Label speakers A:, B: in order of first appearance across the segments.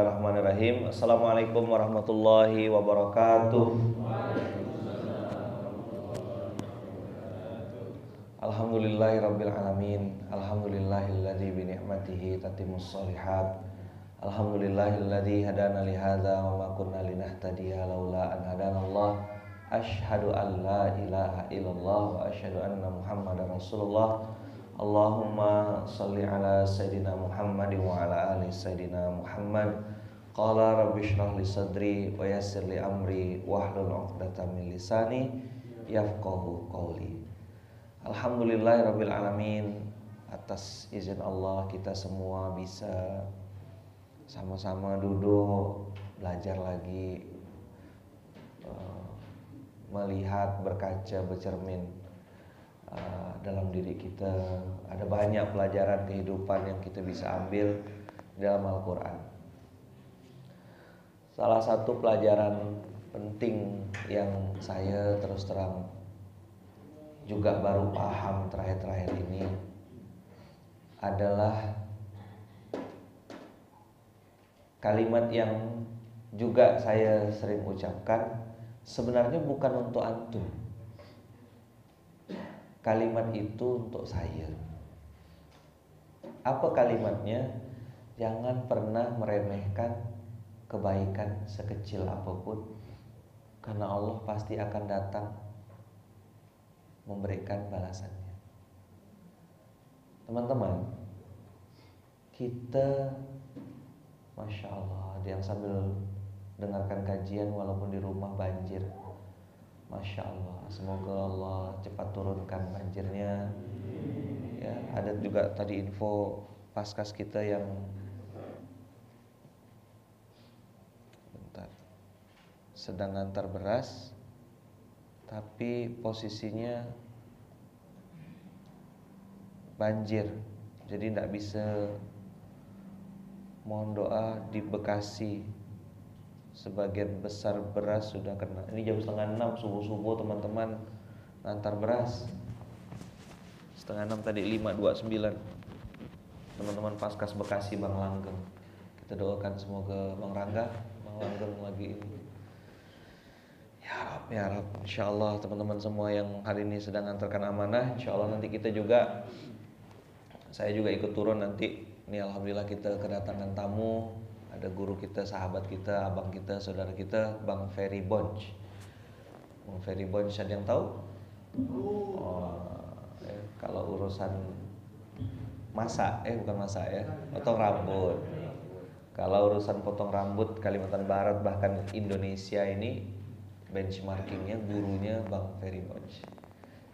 A: Bismillahirrahmanirrahim. Assalamualaikum warahmatullahi wabarakatuh. Alhamdulillahi rabbil alamin. Alhamdulillahilladzi bi ni'matihi tatimmus shalihat Alhamdulillahilladzi hadana li hadza wa ma kunna linahtadiya laula an hadanallah Ashhadu an la ilaha illallah wa ashhadu anna Muhammadar Rasulullah Allahumma salli ala Sayyidina Muhammad wa ala ali Sayyidina Muhammad. Qala rabbi shrah li sadri wa yassir li amri wahlul 'uqdatam min lisani yafqahu qawli. Alhamdulillahirabbil alamin. Atas izin Allah kita semua bisa sama-sama duduk belajar lagi uh, melihat berkaca bercermin uh, dalam diri kita ada banyak pelajaran kehidupan yang kita bisa ambil dalam Al-Qur'an salah satu pelajaran penting yang saya terus terang juga baru paham terakhir-terakhir ini adalah kalimat yang juga saya sering ucapkan sebenarnya bukan untuk antum. Kalimat itu untuk saya. Apa kalimatnya? Jangan pernah meremehkan kebaikan sekecil apa pun karena Allah pasti akan datang memberikan balasannya. Teman-teman, kita Masya Allah, ada yang sambil dengarkan kajian walaupun di rumah banjir. Masya Allah, semoga Allah cepat turunkan banjirnya. Ya, ada juga tadi info paskas kita yang bentar, sedang antar beras tapi posisinya banjir. Jadi tidak bisa mohon doa di Bekasi sebagian besar beras sudah kena. Ini jam setengah enam subuh subuh teman-teman. Ngantar beras. Setengah enam tadi lima dua sembilan. Teman-teman paskas Bekasi Bang Langgeng. Kita doakan semoga Bang Rangga Bang Langgeng lagi ini. Ya Rab, ya Rab, insya Allah teman-teman semua yang hari ini sedang antarkan amanah, insya Allah nanti kita juga, saya juga ikut turun nanti. Ini Alhamdulillah kita kedatangan tamu, ada guru kita, sahabat kita, abang kita, saudara kita, Bang Ferry Bonj. Bang Ferry Bonj ada yang tahu? Oh, eh, kalau urusan masak, eh bukan masak ya, potong rambut. Kalau urusan potong rambut Kalimantan Barat bahkan Indonesia ini benchmarkingnya gurunya Bang Ferry Bonj.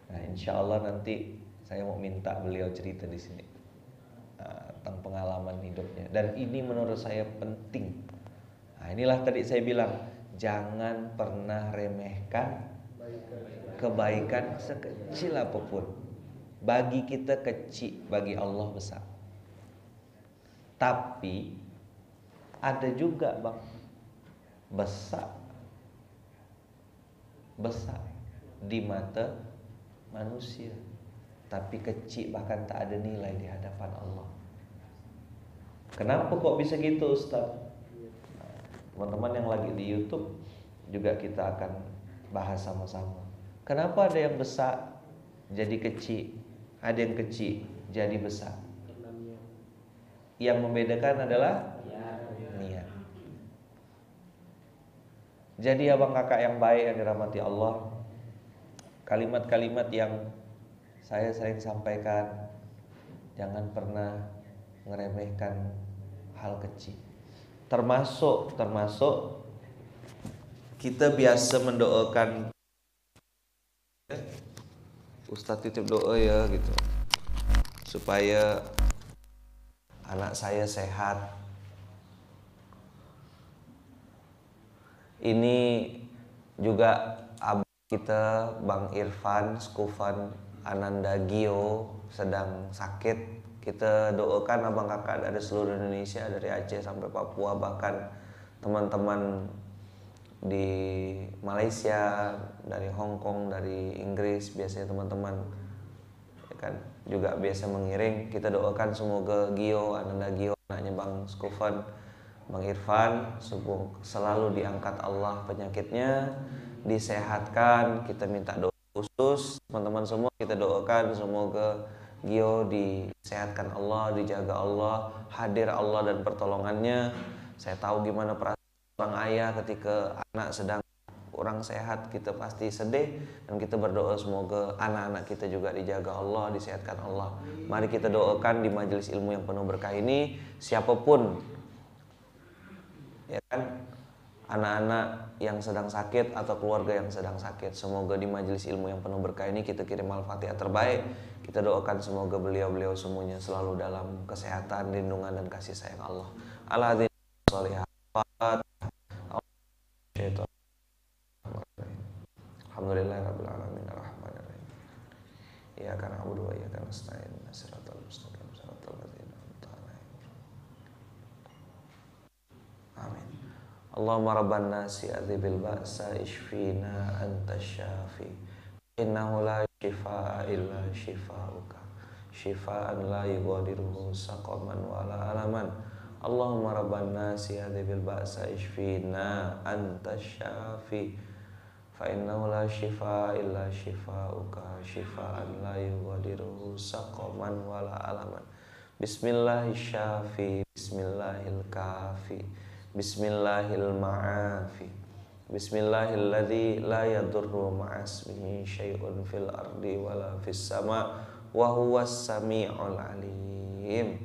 A: Nah, insya Allah nanti saya mau minta beliau cerita di sini tentang pengalaman hidupnya. Dan ini menurut saya penting. Nah, inilah tadi saya bilang jangan pernah remehkan kebaikan sekecil apa pun. Bagi kita kecil, bagi Allah besar. Tapi ada juga bang besar besar di mata manusia tapi kecil bahkan tak ada nilai di hadapan Allah kenapa kok bisa gitu Ustaz? Teman-teman yang lagi di YouTube juga kita akan bahas sama-sama. Kenapa ada yang besar jadi kecil? Ada yang kecil jadi besar? Yang membedakan adalah niat. Jadi abang kakak yang baik yang dirahmati Allah Kalimat-kalimat yang saya sering sampaikan Jangan pernah ngeremehkan hal kecil. Termasuk, termasuk Kita biasa mendoakan Ustadz titip doa ya gitu. Supaya anak saya sehat. Ini juga abang kita Bang Irfan Skufan Ananda Gio sedang sakit kita doakan abang kakak dari seluruh Indonesia dari Aceh sampai Papua bahkan teman-teman di Malaysia dari Hong Kong dari Inggris biasanya teman-teman ya kan juga biasa mengiring. Kita doakan semoga Gio Ananda Gio anaknya Bang Skufan Bang Irfan selalu diangkat Allah penyakitnya disehatkan. Kita minta doa khusus. Teman-teman semua kita doakan semoga Gio disehatkan Allah dijaga Allah hadir Allah dan pertolongannya. Saya tahu gimana perasaan orang ayah ketika anak sedang kurang sehat kita pasti sedih dan kita berdoa semoga anak-anak kita juga dijaga Allah disehatkan Allah. Mari kita doakan di majelis ilmu yang penuh berkah ini siapa pun. Ya kan anak-anak yang sedang sakit atau keluarga yang sedang sakit semoga di majelis ilmu yang penuh berkah ini kita kirim al-fatihah terbaik kita doakan semoga beliau-beliau semuanya selalu dalam kesehatan lindungan dan kasih sayang Allah Allah Alhamdulillah rabbil alamin rahim. Iyyaka na'budu wa iyyaka nasta'in. Shiratal mustaqim Allahumma rabban nasi adzibil ba'sa isfina anta syafi. Innahu la shifa'a illa shifa'uka. Shifa'an la yughadiru saqaman wala alaman. Allahumma rabban nasi adzibil ba'sa isfina anta syafi. Fa innahu la shifa'a illa shifa'uka. Shifa'an la yughadiru saqaman wala alaman. Bismillahirrahmanirrahim Bismillahirrahmanirrahim Bismillahilma'afi Bismillahilladzi la yadurru ma'asmihi syai'un fil ardi wala fis sama wa huwas sami'ul alim.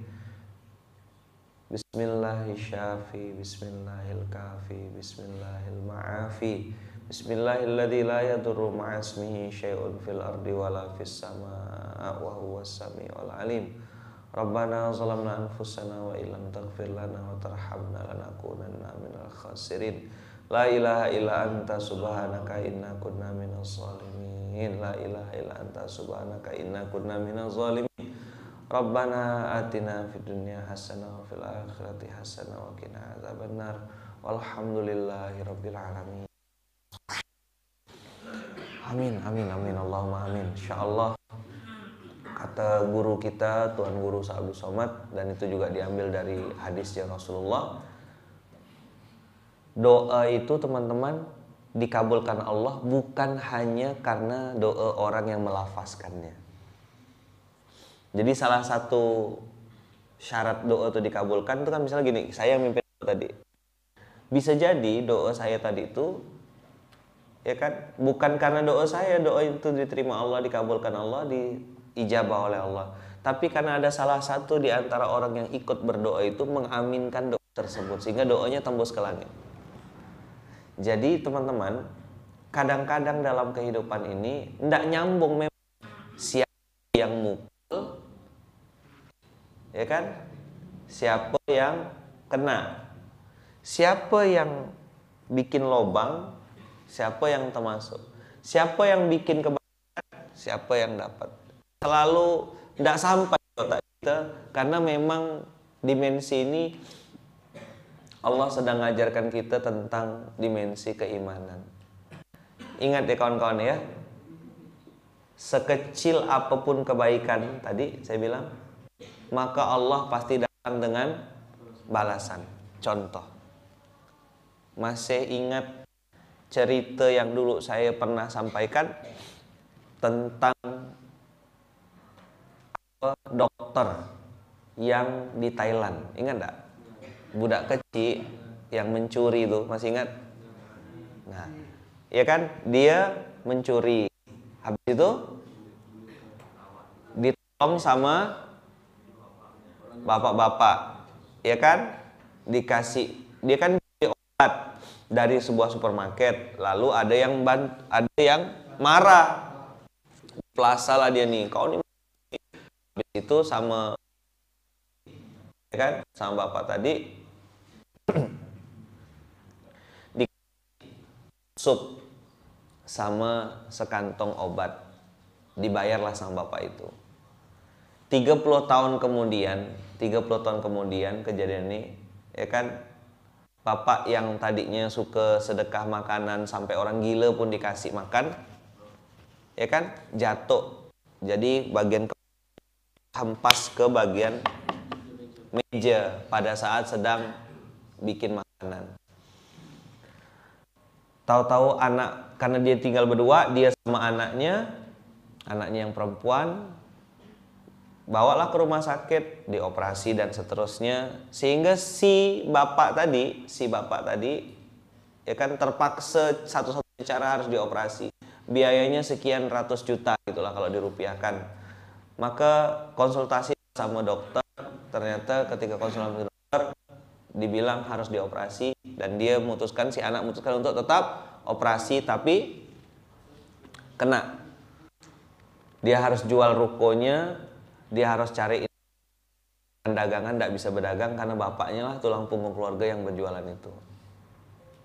A: Bismillahirrahmanirrahim Bismillahirrahmanirrahim Bismillahirrahmanirrahim Bismillahilladzi la yadurru ma'asmihi syai'un fil ardi wala fis sama wa huwas sami'ul alim. Rabbana zalamna anfusana wa illam taghfir lana wa tarhamna lanakunanna minal khasirin. La ilaha illa anta subhanaka inna kunna minaz zalimin. La ilaha illa anta subhanaka inna kunna minaz zalimin. Rabbana atina fid dunya hasanah wa fil akhirati hasanah wa qina adzabannar. Walhamdulillahi rabbil alamin. Amin, amin, amin, Allahumma amin. Insya Allah kata guru kita Tuan Guru Sa'abdu Somad dan itu juga diambil dari hadisnya Rasulullah. Doa itu teman-teman dikabulkan Allah bukan hanya karena doa orang yang melafazkannya. Jadi salah satu syarat doa itu dikabulkan itu kan misalnya gini, saya mimpi tadi. Bisa jadi doa saya tadi itu ya kan bukan karena doa saya doa itu diterima Allah dikabulkan Allah diijabah oleh Allah. Tapi karena ada salah satu di antara orang yang ikut berdoa itu mengaminkan doa tersebut sehingga doanya tembus ke langit. Jadi teman-teman kadang-kadang dalam kehidupan ini tidak nyambung memang siapa yang mukul ya kan? Siapa yang kena siapa yang bikin lobang siapa yang termasuk siapa yang bikin kebaikan siapa yang dapat selalu tidak sampai otak kita karena memang dimensi ini Allah sedang mengajarkan kita tentang dimensi keimanan. Ingat ya kawan-kawan ya sekecil apa pun kebaikan tadi saya bilang maka Allah pasti datang dengan balasan. Contoh masih ingat cerita yang dulu saya pernah sampaikan tentang dokter yang di Thailand. Ingat enggak? Budak kecil yang mencuri itu, masih ingat? Nah, ya kan? Dia mencuri. Habis itu ditolong sama bapak-bapak. Ya kan? Dikasih dia kan obat dari sebuah supermarket lalu ada yang ban ada yang marah plaza lah dia nih kau nih itu sama ya kan? Sama bapak tadi. Di sup sama sekantong obat. Dibayarlah sama bapak itu. 30 tahun kemudian 30 tahun kemudian kejadian ini ya kan? Bapak yang tadinya suka sedekah makanan sampai orang gila pun dikasih makan, ya kan? Jatuh. Jadi bagian ke hampas ke bagian meja pada saat sedang bikin makanan. Tahu-tahu anak karena dia tinggal berdua, dia sama anaknya, anaknya yang perempuan, bawalah ke rumah sakit, dioperasi dan seterusnya, sehingga si bapak tadi, si bapak tadi, ya kan terpaksa satu-satunya cara harus dioperasi, biayanya sekian ratus juta gitulah kalau dirupiahkan. Maka konsultasi sama dokter, ternyata ketika konsultasi dokter dibilang harus dioperasi dan dia memutuskan si anak memutuskan untuk tetap operasi tapi kena. Dia harus jual rukonya dia harus cari dagangan tidak bisa berdagang karena bapaknya lah tulang punggung keluarga yang berjualan itu.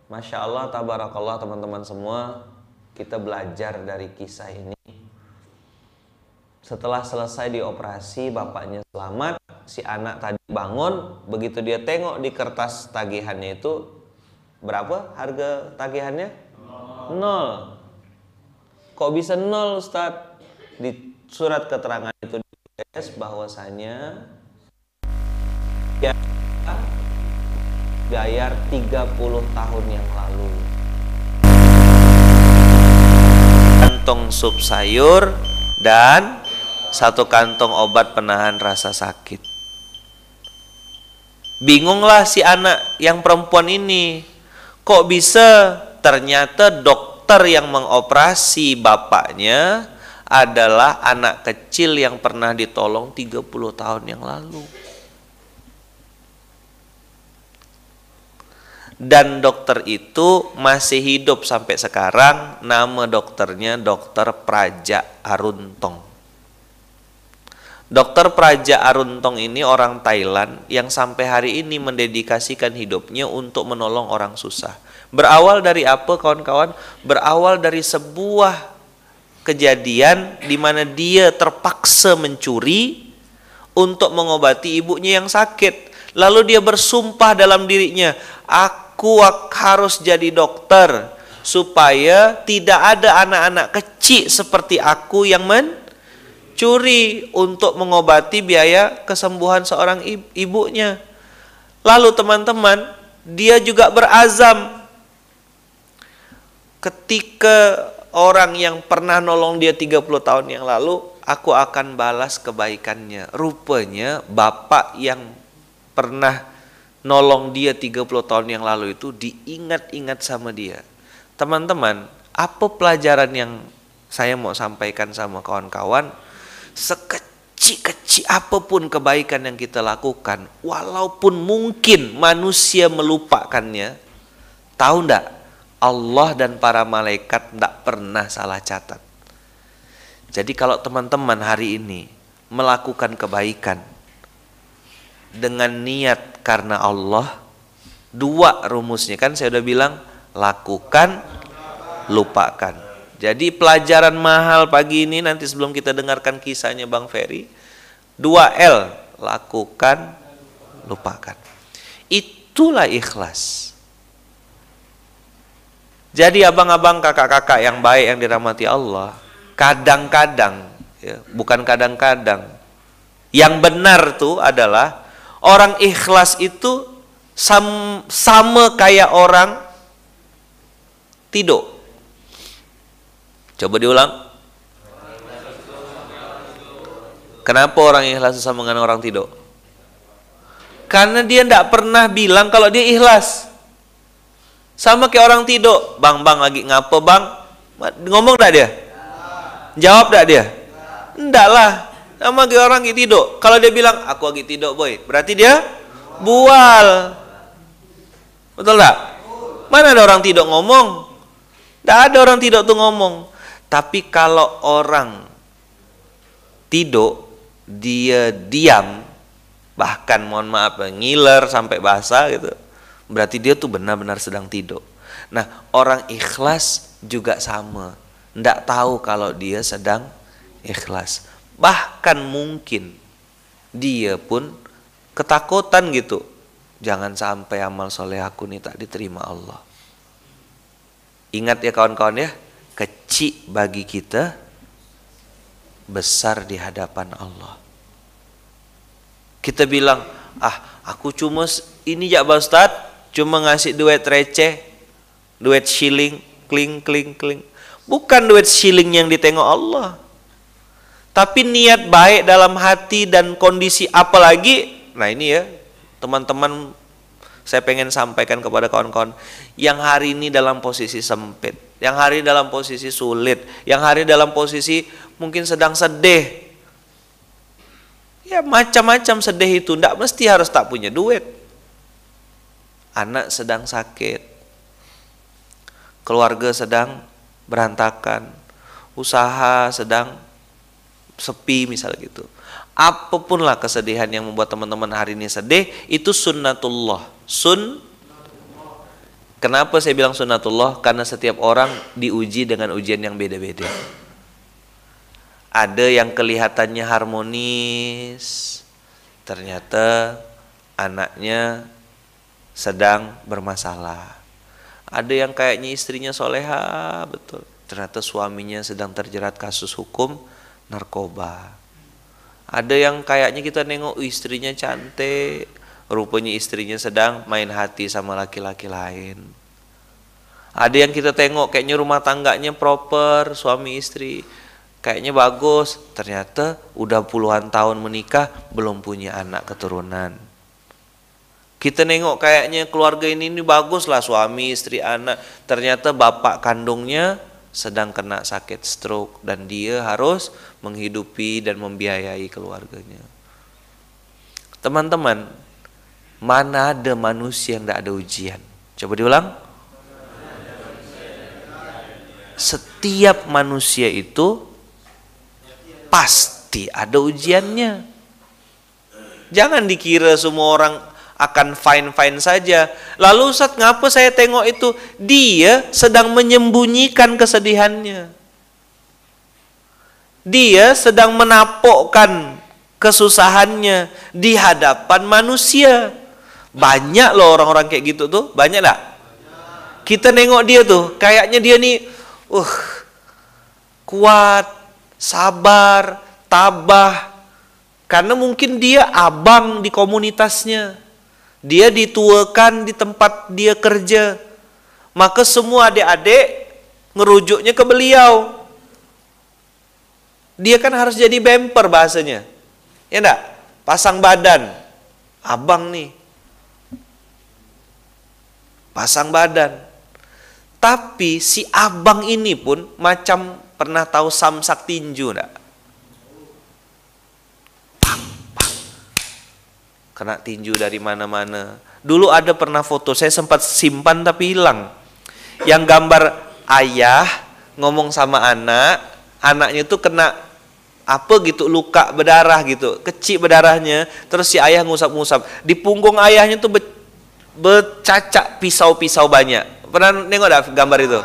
A: Masya Allah tabarakallah teman-teman semua kita belajar dari kisah ini setelah selesai dioperasi bapaknya selamat si anak tadi bangun begitu dia tengok di kertas tagihannya itu berapa harga tagihannya? Nol. Kok bisa nol Ustadz di surat keterangan itu ditulis bahwasanya ya bayar 30 tahun yang lalu. Kantong sup sayur dan satu kantong obat penahan rasa sakit Bingunglah si anak yang perempuan ini. Kok bisa ternyata dokter yang mengoperasi bapaknya adalah anak kecil yang pernah ditolong 30 tahun yang lalu. Dan dokter itu masih hidup sampai sekarang, nama dokternya Dokter Praja Aruntong. Dokter Praja Aruntong ini orang Thailand yang sampai hari ini mendedikasikan hidupnya untuk menolong orang susah. Berawal dari apa kawan-kawan? Berawal dari sebuah kejadian di mana dia terpaksa mencuri untuk mengobati ibunya yang sakit. Lalu dia bersumpah dalam dirinya, aku harus jadi dokter supaya tidak ada anak-anak kecil seperti aku yang men curi untuk mengobati biaya kesembuhan seorang ibunya. Lalu teman-teman, dia juga berazam ketika orang yang pernah nolong dia 30 tahun yang lalu, aku akan balas kebaikannya. Rupanya bapak yang pernah nolong dia 30 tahun yang lalu itu diingat-ingat sama dia. Teman-teman, apa pelajaran yang saya mau sampaikan sama kawan-kawan? Sekecil-kecil apa pun kebaikan yang kita lakukan, walaupun mungkin manusia melupakannya, tahu ndak? Allah dan para malaikat tidak pernah salah catat. Jadi kalau teman-teman hari ini melakukan kebaikan dengan niat karena Allah, dua rumusnya kan saya udah bilang, lakukan, lupakan. Jadi pelajaran mahal pagi ini nanti sebelum kita dengarkan kisahnya Bang Ferry, 2L, lakukan, lupakan. Itulah ikhlas. Jadi abang-abang kakak-kakak yang baik yang dirahmati Allah, kadang-kadang, ya, bukan kadang-kadang, yang benar tuh adalah orang ikhlas itu sam, sama kayak orang tidur Coba diulang. Kenapa orang ikhlas susah dengan orang tidur? Karena dia tidak pernah bilang kalau dia ikhlas. Sama kayak orang tidur. Bang, bang lagi ngapa bang? Ngomong tak dia? Jawab tak dia? Enggak lah. Sama kayak orang lagi tidur. Kalau dia bilang, aku lagi tidur boy. Berarti dia bual. Betul tak? Mana ada orang tidur ngomong? Tidak ada orang tidur tuh ngomong. Tapi kalau orang tidur, dia diam, bahkan mohon maaf ngiler sampai basah gitu, berarti dia tuh benar-benar sedang tidur. Nah orang ikhlas juga sama, ndak tahu kalau dia sedang ikhlas. Bahkan mungkin dia pun ketakutan gitu, jangan sampai amal soleh aku nih tak diterima Allah. Ingat ya kawan-kawan ya, kecil bagi kita besar di hadapan Allah. Kita bilang, ah aku cuma ini ya Ustaz, cuma ngasih duit receh, duit shilling, kling kling kling. Bukan duit shilling yang ditengok Allah. Tapi niat baik dalam hati dan kondisi apalagi, nah ini ya, teman-teman saya pengen sampaikan kepada kawan-kawan yang hari ini dalam posisi sempit, yang hari dalam posisi sulit, yang hari dalam posisi mungkin sedang sedih. Ya macam-macam sedih itu, tidak mesti harus tak punya duit. Anak sedang sakit, keluarga sedang berantakan, usaha sedang sepi misalnya gitu. Apa pun lah kesedihan yang membuat teman-teman hari ini sedih, itu sunnatullah. Sun Kenapa saya bilang sunnatullah? Karena setiap orang diuji dengan ujian yang beda-beda. Ada yang kelihatannya harmonis, ternyata anaknya sedang bermasalah. Ada yang kayaknya istrinya soleha, betul. Ternyata suaminya sedang terjerat kasus hukum, narkoba. Ada yang kayaknya kita nengok istrinya cantik, rupanya istrinya sedang main hati sama laki-laki lain. Ada yang kita tengok kayaknya rumah tangganya proper, suami istri, kayaknya bagus, ternyata udah puluhan tahun menikah belum punya anak keturunan. Kita nengok kayaknya keluarga ini ini bagus lah suami, istri, anak, ternyata bapak kandungnya sedang kena sakit stroke dan dia harus menghidupi dan membiayai keluarganya. Teman-teman, mana ada manusia yang tidak ada ujian? Coba diulang. Setiap manusia itu pasti ada ujiannya. Jangan dikira semua orang akan fine-fine saja. Lalu Ustaz, ngapa saya tengok itu? Dia sedang menyembunyikan kesedihannya. Dia sedang menapokkan kesusahannya di hadapan manusia. Banyak loh orang-orang kayak gitu tuh, banyak tak? Kita nengok dia tuh, kayaknya dia nih, uh, kuat, sabar, tabah, karena mungkin dia abang di komunitasnya dia dituakan di tempat dia kerja. Maka semua adik-adik ngerujuknya ke beliau. Dia kan harus jadi bemper bahasanya. Ya enggak? Pasang badan. Abang nih. Pasang badan. Tapi si abang ini pun macam pernah tahu samsak tinju enggak? kena tinju dari mana-mana. Dulu ada pernah foto, saya sempat simpan tapi hilang. Yang gambar ayah ngomong sama anak, anaknya itu kena apa gitu luka berdarah gitu, kecil berdarahnya, terus si ayah ngusap-ngusap. Di punggung ayahnya tuh bercacak pisau-pisau banyak. Pernah nengok ada gambar itu?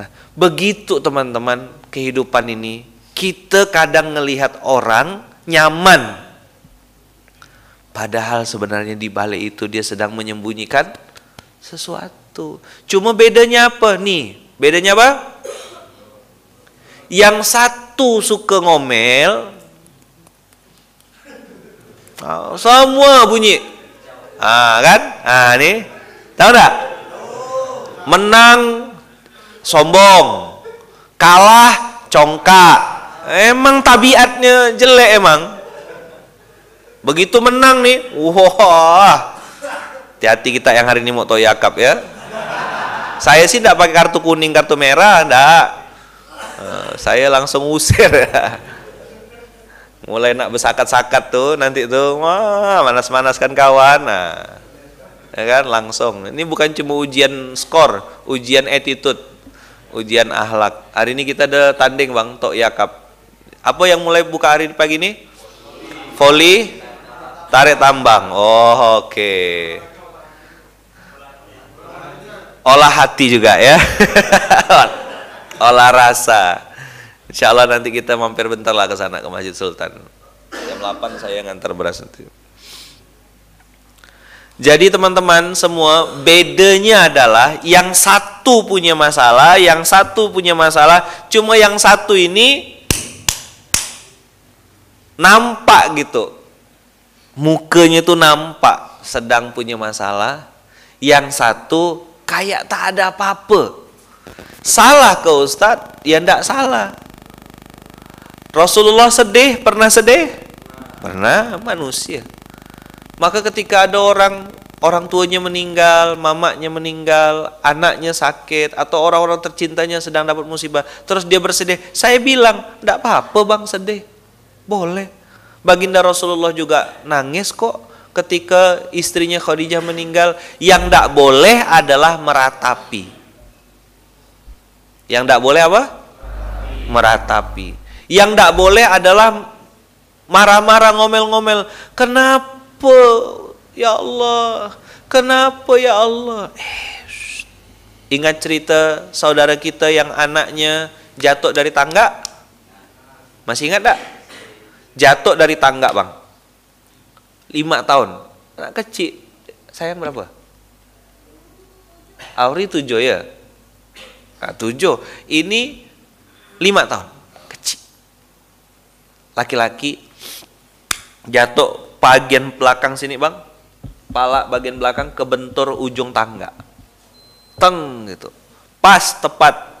A: Nah, begitu teman-teman kehidupan ini, kita kadang ngelihat orang nyaman Padahal sebenarnya di balik itu dia sedang menyembunyikan sesuatu. Cuma bedanya apa nih? Bedanya apa? Yang satu suka ngomel, oh, semua bunyi. Ah kan? Ah nih, tahu enggak? Menang sombong, kalah congkak. Emang tabiatnya jelek emang. Begitu menang nih, wah. Hati-hati kita yang hari ini mau toyakap ya. Saya sih tidak pakai kartu kuning, kartu merah, enggak. Uh, saya langsung usir ya. Mulai nak bersakat-sakat tuh nanti tuh, wah manas-manaskan kawan. Nah, ya kan langsung. Ini bukan cuma ujian skor, ujian attitude, ujian ahlak. Hari ini kita ada tanding bang, tok yakap. Apa yang mulai buka hari pagi ini? Volley, Tarik tambang. Oh, oke. Okay. Olah hati juga ya. Olah rasa. Insya Allah nanti kita mampir bentar lah ke sana ke Masjid Sultan. Jam 8 saya ngantar beras nanti. Jadi teman-teman semua bedanya adalah yang satu punya masalah, yang satu punya masalah, cuma yang satu ini nampak gitu mukanya itu nampak sedang punya masalah, Yang satu kayak tak ada apa-apa. Salah ke Ustadz? Ya tidak salah. Rasulullah sedih, pernah sedih? Pernah, manusia. Maka ketika ada orang orang tuanya meninggal, mamanya meninggal, anaknya sakit, atau orang-orang tercintanya sedang dapat musibah, terus dia bersedih, saya bilang, tidak apa-apa bang sedih, boleh. Baginda Rasulullah juga nangis kok ketika istrinya Khadijah meninggal. Yang tidak boleh adalah meratapi. Yang tidak boleh apa? Meratapi. Yang tidak boleh adalah marah-marah ngomel-ngomel. Kenapa Ya Allah, kenapa ya Allah? Eh, ingat cerita saudara kita yang anaknya jatuh dari tangga? Masih ingat tak? Jatuh dari tangga bang. Lima tahun. Anak kecil. Sayang berapa? Auri tujuh ya? Nah, tujuh. Ini lima tahun. Laki-laki jatuh bagian belakang sini bang kepala bagian belakang kebentur ujung tangga. Teng gitu. Pas tepat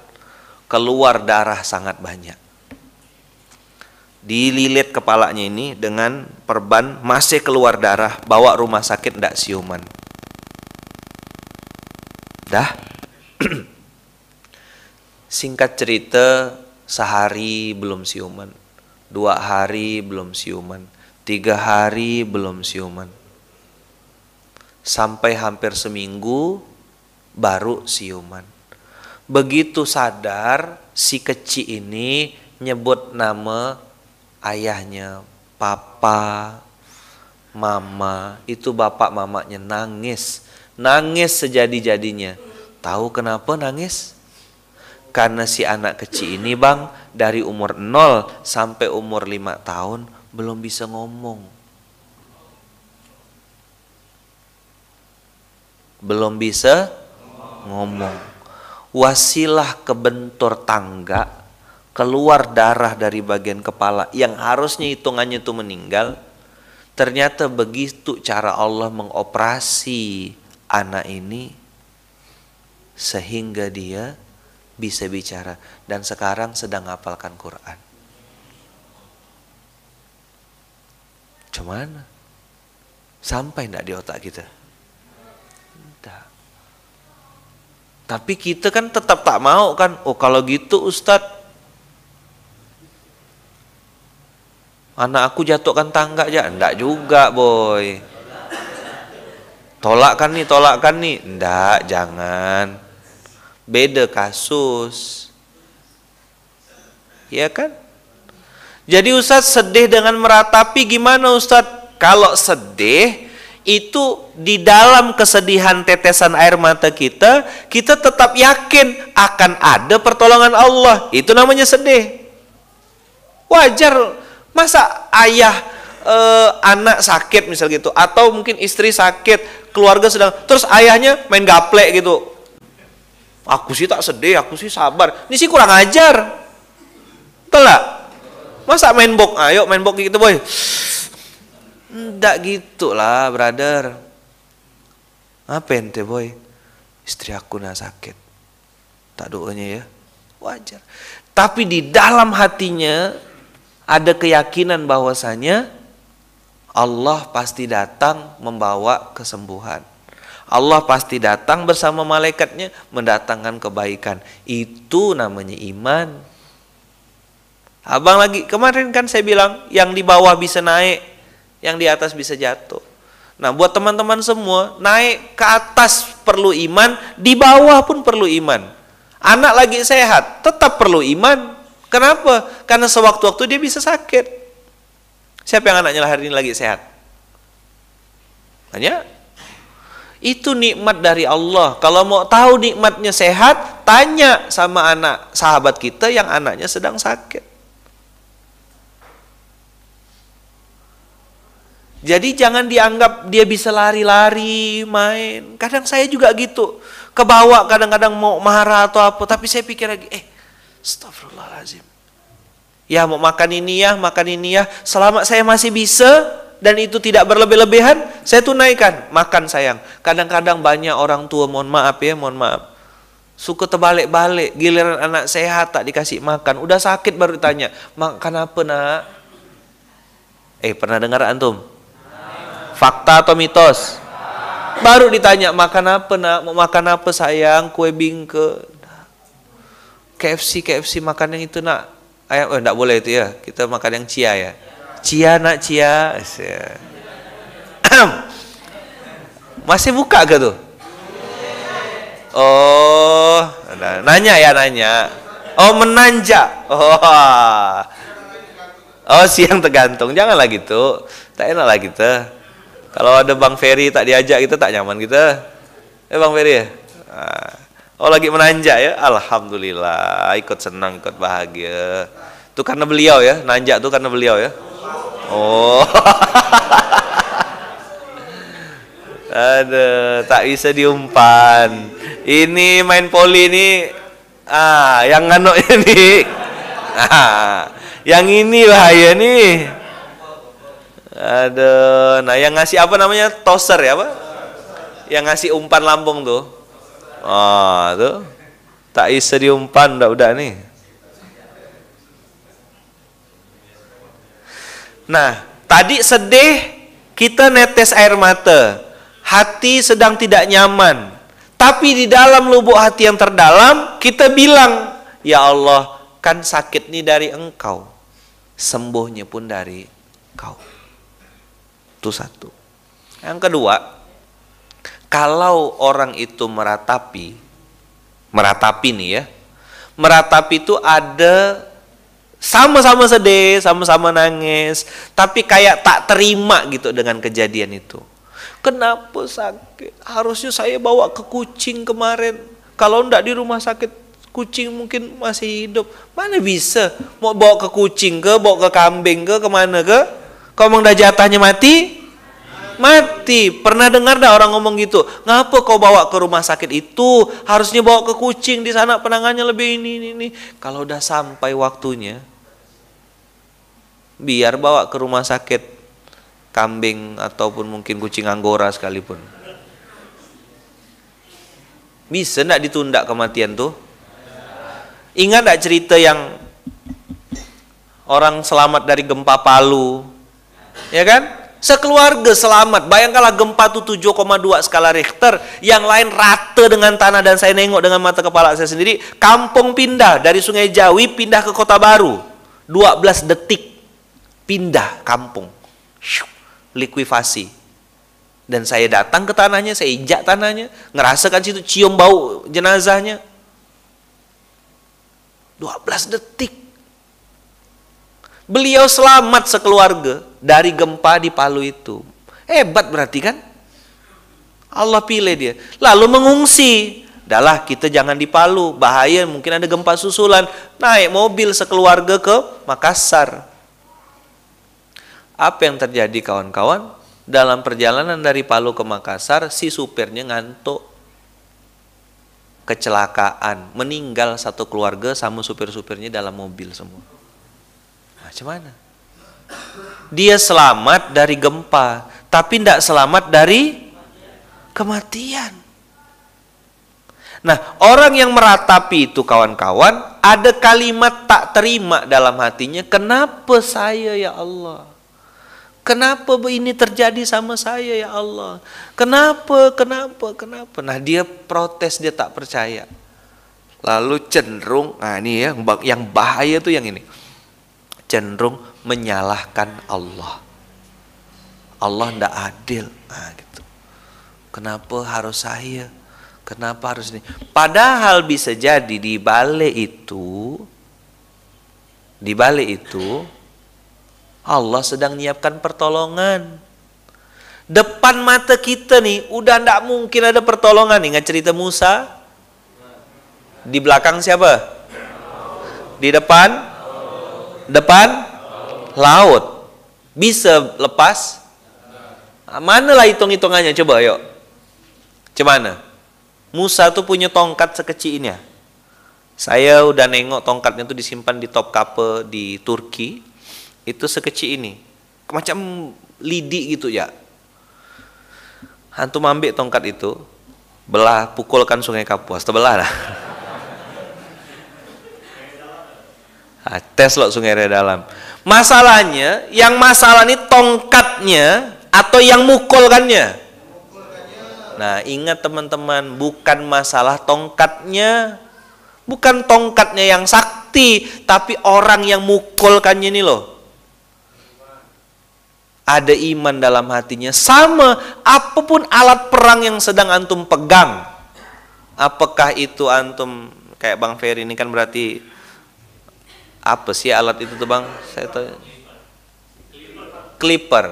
A: keluar darah sangat banyak. Dililit kepalanya ini dengan perban masih keluar darah, bawa rumah sakit ndak siuman. Dah. Singkat cerita, sehari belum siuman, dua hari belum siuman, tiga hari belum siuman sampai hampir seminggu baru siuman. Begitu sadar si kecil ini nyebut nama ayahnya, papa, mama, itu bapak mamanya nangis. Nangis sejadi-jadinya. Tahu kenapa nangis? Karena si anak kecil ini bang dari umur 0 sampai umur 5 tahun belum bisa ngomong belum bisa ngomong. Wasilah kebentur tangga, keluar darah dari bagian kepala yang harusnya hitungannya itu meninggal. Ternyata begitu cara Allah mengoperasi anak ini sehingga dia bisa bicara dan sekarang sedang hafalkan Quran. Cuman sampai tidak di otak kita? Tapi kita kan tetap tak mau kan. Oh kalau gitu Ustadz. Anak aku jatuhkan tangga aja. Enggak juga boy. Tolakkan nih, tolakkan nih. Enggak, jangan. Beda kasus. Ya kan? Jadi Ustadz sedih dengan meratapi gimana Ustadz? Kalau sedih itu di dalam kesedihan tetesan air mata kita, kita tetap yakin akan ada pertolongan Allah. Itu namanya sedih. Wajar. Masa ayah e, anak sakit misal gitu atau mungkin istri sakit, keluarga sedang terus ayahnya main gaplek gitu. Aku sih tak sedih, aku sih sabar. Ini sih kurang ajar. Telah. Masa main bok, ayo main bok gitu boy Ndak gitu lah, brother. Apa ente boy? Istri aku nak sakit. Tak doanya ya. Wajar. Tapi di dalam hatinya ada keyakinan bahwasanya Allah pasti datang membawa kesembuhan. Allah pasti datang bersama malaikatnya mendatangkan kebaikan. Itu namanya iman. Abang lagi kemarin kan saya bilang yang di bawah bisa naik, yang di atas bisa jatuh. Nah, buat teman-teman semua, naik ke atas perlu iman, di bawah pun perlu iman. Anak lagi sehat, tetap perlu iman. Kenapa? Karena sewaktu-waktu dia bisa sakit. Siapa yang anaknya lahir ini lagi sehat? Hanya itu nikmat dari Allah. Kalau mau tahu nikmatnya sehat, tanya sama anak sahabat kita yang anaknya sedang sakit. Jadi jangan dianggap dia bisa lari-lari, main. Kadang saya juga gitu. Kebawa kadang-kadang mau marah atau apa. Tapi saya pikir lagi, eh, astagfirullahaladzim. Ya mau makan ini ya, makan ini ya. Selama saya masih bisa, dan itu tidak berlebih-lebihan, saya tunaikan. Makan sayang. Kadang-kadang banyak orang tua, mohon maaf ya, mohon maaf. Suka terbalik-balik, giliran anak sehat tak dikasih makan. Udah sakit baru ditanya, makan apa nak? Eh pernah dengar antum? Fakta atau mitos? Baru ditanya, makan apa nak? Mau makan apa sayang? Kue bingke. KFC, KFC makan yang itu nak. Ayam, eh, enggak boleh itu ya. Kita makan yang cia ya. Cia nak cia. Masih buka ke tuh? Oh, nanya ya nanya. Oh menanjak. Oh, oh siang tergantung. Janganlah gitu. Tak enak lah kita. Kalau ada Bang Ferry tak diajak kita tak nyaman kita. Eh Bang Ferry ya. Oh lagi menanjak ya. Alhamdulillah. Ikut senang, ikut bahagia. Itu karena beliau ya. Nanjak tuh karena beliau ya. Oh. Ada tak bisa diumpan. Ini main poli ini ah yang ngano ini. Ah, yang ini bahaya nih. Ada nah yang ngasih apa namanya? Toser ya, apa? Yang ngasih umpan lambung tuh. Ah, tuh. Tak bisa diumpan udah udah nih. Nah, tadi sedih, kita netes air mata. Hati sedang tidak nyaman. Tapi di dalam lubuk hati yang terdalam, kita bilang, Ya Allah, kan sakit ini dari engkau. Sembuhnya pun dari engkau. Itu satu. Yang kedua, kalau orang itu meratapi, meratapi nih ya, meratapi itu ada sama-sama sedih, sama-sama nangis, tapi kayak tak terima gitu dengan kejadian itu. Kenapa sakit? Harusnya saya bawa ke kucing kemarin. Kalau ndak di rumah sakit, kucing mungkin masih hidup. Mana bisa? Mau bawa ke kucing ke, bawa ke kambing ke, ke mana ke? Kau emang dah jatahnya mati? Mati. Pernah dengar dah orang ngomong gitu? Ngapa kau bawa ke rumah sakit itu? Harusnya bawa ke kucing di sana penangannya lebih ini ini. ini. Kalau udah sampai waktunya, biar bawa ke rumah sakit kambing ataupun mungkin kucing anggora sekalipun. Bisa ndak ditunda kematian tuh? Ingat ndak cerita yang orang selamat dari gempa Palu? Ya kan? Sekeluarga selamat. Bayangkanlah gempa itu 7,2 skala Richter. Yang lain rata dengan tanah dan saya nengok dengan mata kepala saya sendiri. Kampung pindah dari Sungai Jawi pindah ke Kota Baru. 12 detik pindah kampung. Likuifasi. Dan saya datang ke tanahnya, saya injak tanahnya, ngerasakan situ cium bau jenazahnya. 12 detik Beliau selamat sekeluarga dari gempa di Palu itu. Hebat berarti kan? Allah pilih dia. Lalu mengungsi. Dahlah kita jangan di Palu, bahaya mungkin ada gempa susulan. Naik mobil sekeluarga ke Makassar. Apa yang terjadi kawan-kawan? Dalam perjalanan dari Palu ke Makassar, si supirnya ngantuk. Kecelakaan, meninggal satu keluarga sama supir-supirnya dalam mobil semua. Macam mana? Dia selamat dari gempa, tapi tidak selamat dari kematian. Nah, orang yang meratapi itu kawan-kawan, ada kalimat tak terima dalam hatinya, kenapa saya ya Allah? Kenapa ini terjadi sama saya ya Allah? Kenapa, kenapa, kenapa? Nah dia protes, dia tak percaya. Lalu cenderung, nah ini ya, yang bahaya tuh yang ini cenderung menyalahkan Allah. Allah tidak adil. Nah, gitu. Kenapa harus saya? Kenapa harus ini? Padahal bisa jadi di balik itu, di balik itu, Allah sedang menyiapkan pertolongan. Depan mata kita nih, udah tidak mungkin ada pertolongan. Ingat cerita Musa? Di belakang siapa? Di depan depan laut. Bisa lepas? Nah, manalah hitung-hitungannya coba yuk. Cemana? Musa tuh punya tongkat sekecil ini ya. Saya udah nengok tongkatnya tuh disimpan di top kape di Turki. Itu sekecil ini. macam lidi gitu ya. Antum ambil tongkat itu, belah pukulkan sungai Kapuas, terbelah lah. Nah, tes loh sungai dalam. Masalahnya, yang masalah ini tongkatnya atau yang mukulkannya. Nah, ingat teman-teman, bukan masalah tongkatnya, bukan tongkatnya yang sakti, tapi orang yang mukulkannya ini loh. Ada iman dalam hatinya, sama apa pun alat perang yang sedang antum pegang. Apakah itu antum kayak Bang Ferry ini kan berarti apa sih alat itu tuh bang? Saya tahu clipper.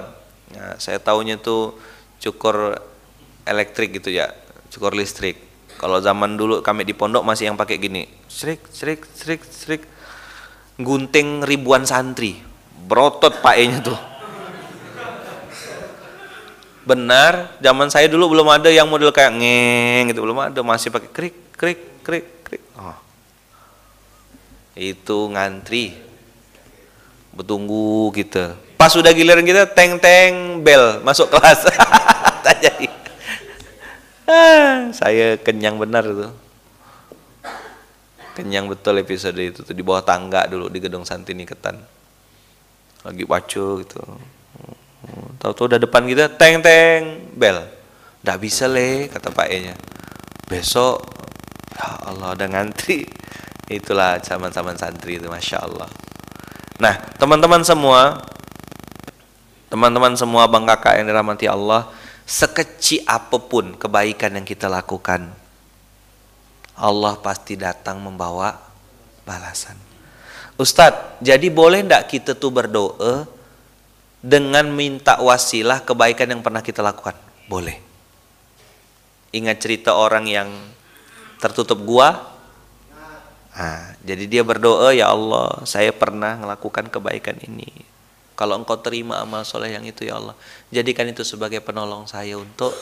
A: Nah, saya tahunya tuh cukur elektrik gitu ya cukur listrik. Kalau zaman dulu kami di pondok masih yang pakai gini serik serik serik serik gunting ribuan santri. Berotot pak nya tuh. Benar zaman saya dulu belum ada yang model kayak ngeng gitu belum ada. Masih pakai krik krik krik krik. Oh itu ngantri. Bertunggu kita. Pas sudah giliran kita teng teng bel. Masuk kelas. Tak jadi. Ah, saya kenyang benar itu. Kenyang betul episode itu tuh di bawah tangga dulu di gedung Santini Ketan. Lagi baca gitu. Tahu-tahu udah depan kita teng teng bel. Nggak bisa le kata pak E nya besok ya Allah ada ngantri Itulah zaman-zaman santri itu, masya Allah. Nah, teman-teman semua, teman-teman semua bang kakak yang dirahmati Allah, sekecil apa pun kebaikan yang kita lakukan, Allah pasti datang membawa balasan. Ustadz, jadi boleh tidak kita tuh berdoa dengan minta wasilah kebaikan yang pernah kita lakukan? Boleh. Ingat cerita orang yang tertutup gua, Nah, jadi dia berdoa, ya Allah, saya pernah melakukan kebaikan ini. Kalau engkau terima amal soleh yang itu ya Allah, jadikan itu sebagai penolong saya untuk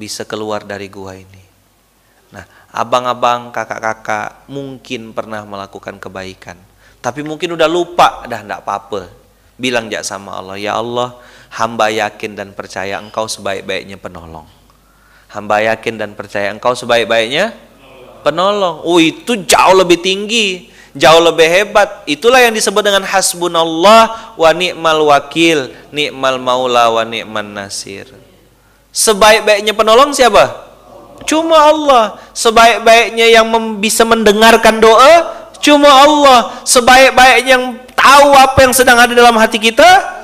A: bisa keluar dari gua ini. Nah, abang-abang, kakak-kakak mungkin pernah melakukan kebaikan, tapi mungkin udah lupa, dah ndak apa-apa. Bilang jak sama Allah, ya Allah, hamba yakin dan percaya engkau sebaik-baiknya penolong. Hamba yakin dan percaya engkau sebaik-baiknya penolong. Oh itu jauh lebih tinggi, jauh lebih hebat. Itulah yang disebut dengan hasbunallah wa ni'mal wakil, ni'mal maula wa ni'man nasir. Sebaik-baiknya penolong siapa? Cuma Allah. Sebaik-baiknya yang bisa mendengarkan doa cuma Allah. Sebaik-baiknya yang tahu apa yang sedang ada dalam hati kita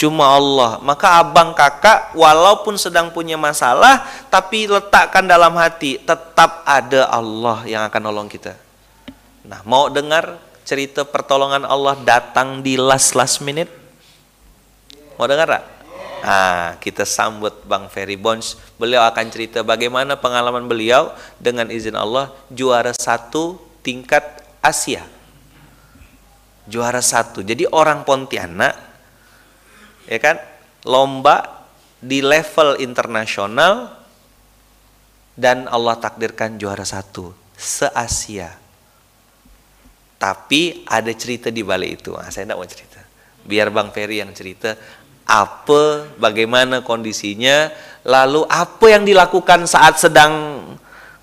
A: cuma Allah. Maka abang kakak walaupun sedang punya masalah tapi letakkan dalam hati tetap ada Allah yang akan nolong kita. Nah, mau dengar cerita pertolongan Allah datang di last last minute? Mau dengar tak? Nah, kita sambut Bang Ferry Bones. Beliau akan cerita bagaimana pengalaman beliau dengan izin Allah juara satu tingkat Asia. Juara satu. Jadi orang Pontianak ya kan? Lomba di level internasional dan Allah takdirkan juara satu se Asia tapi ada cerita di balik itu. Nah, saya tidak mau cerita. Biar Bang Ferry yang cerita apa bagaimana kondisinya lalu apa yang dilakukan saat sedang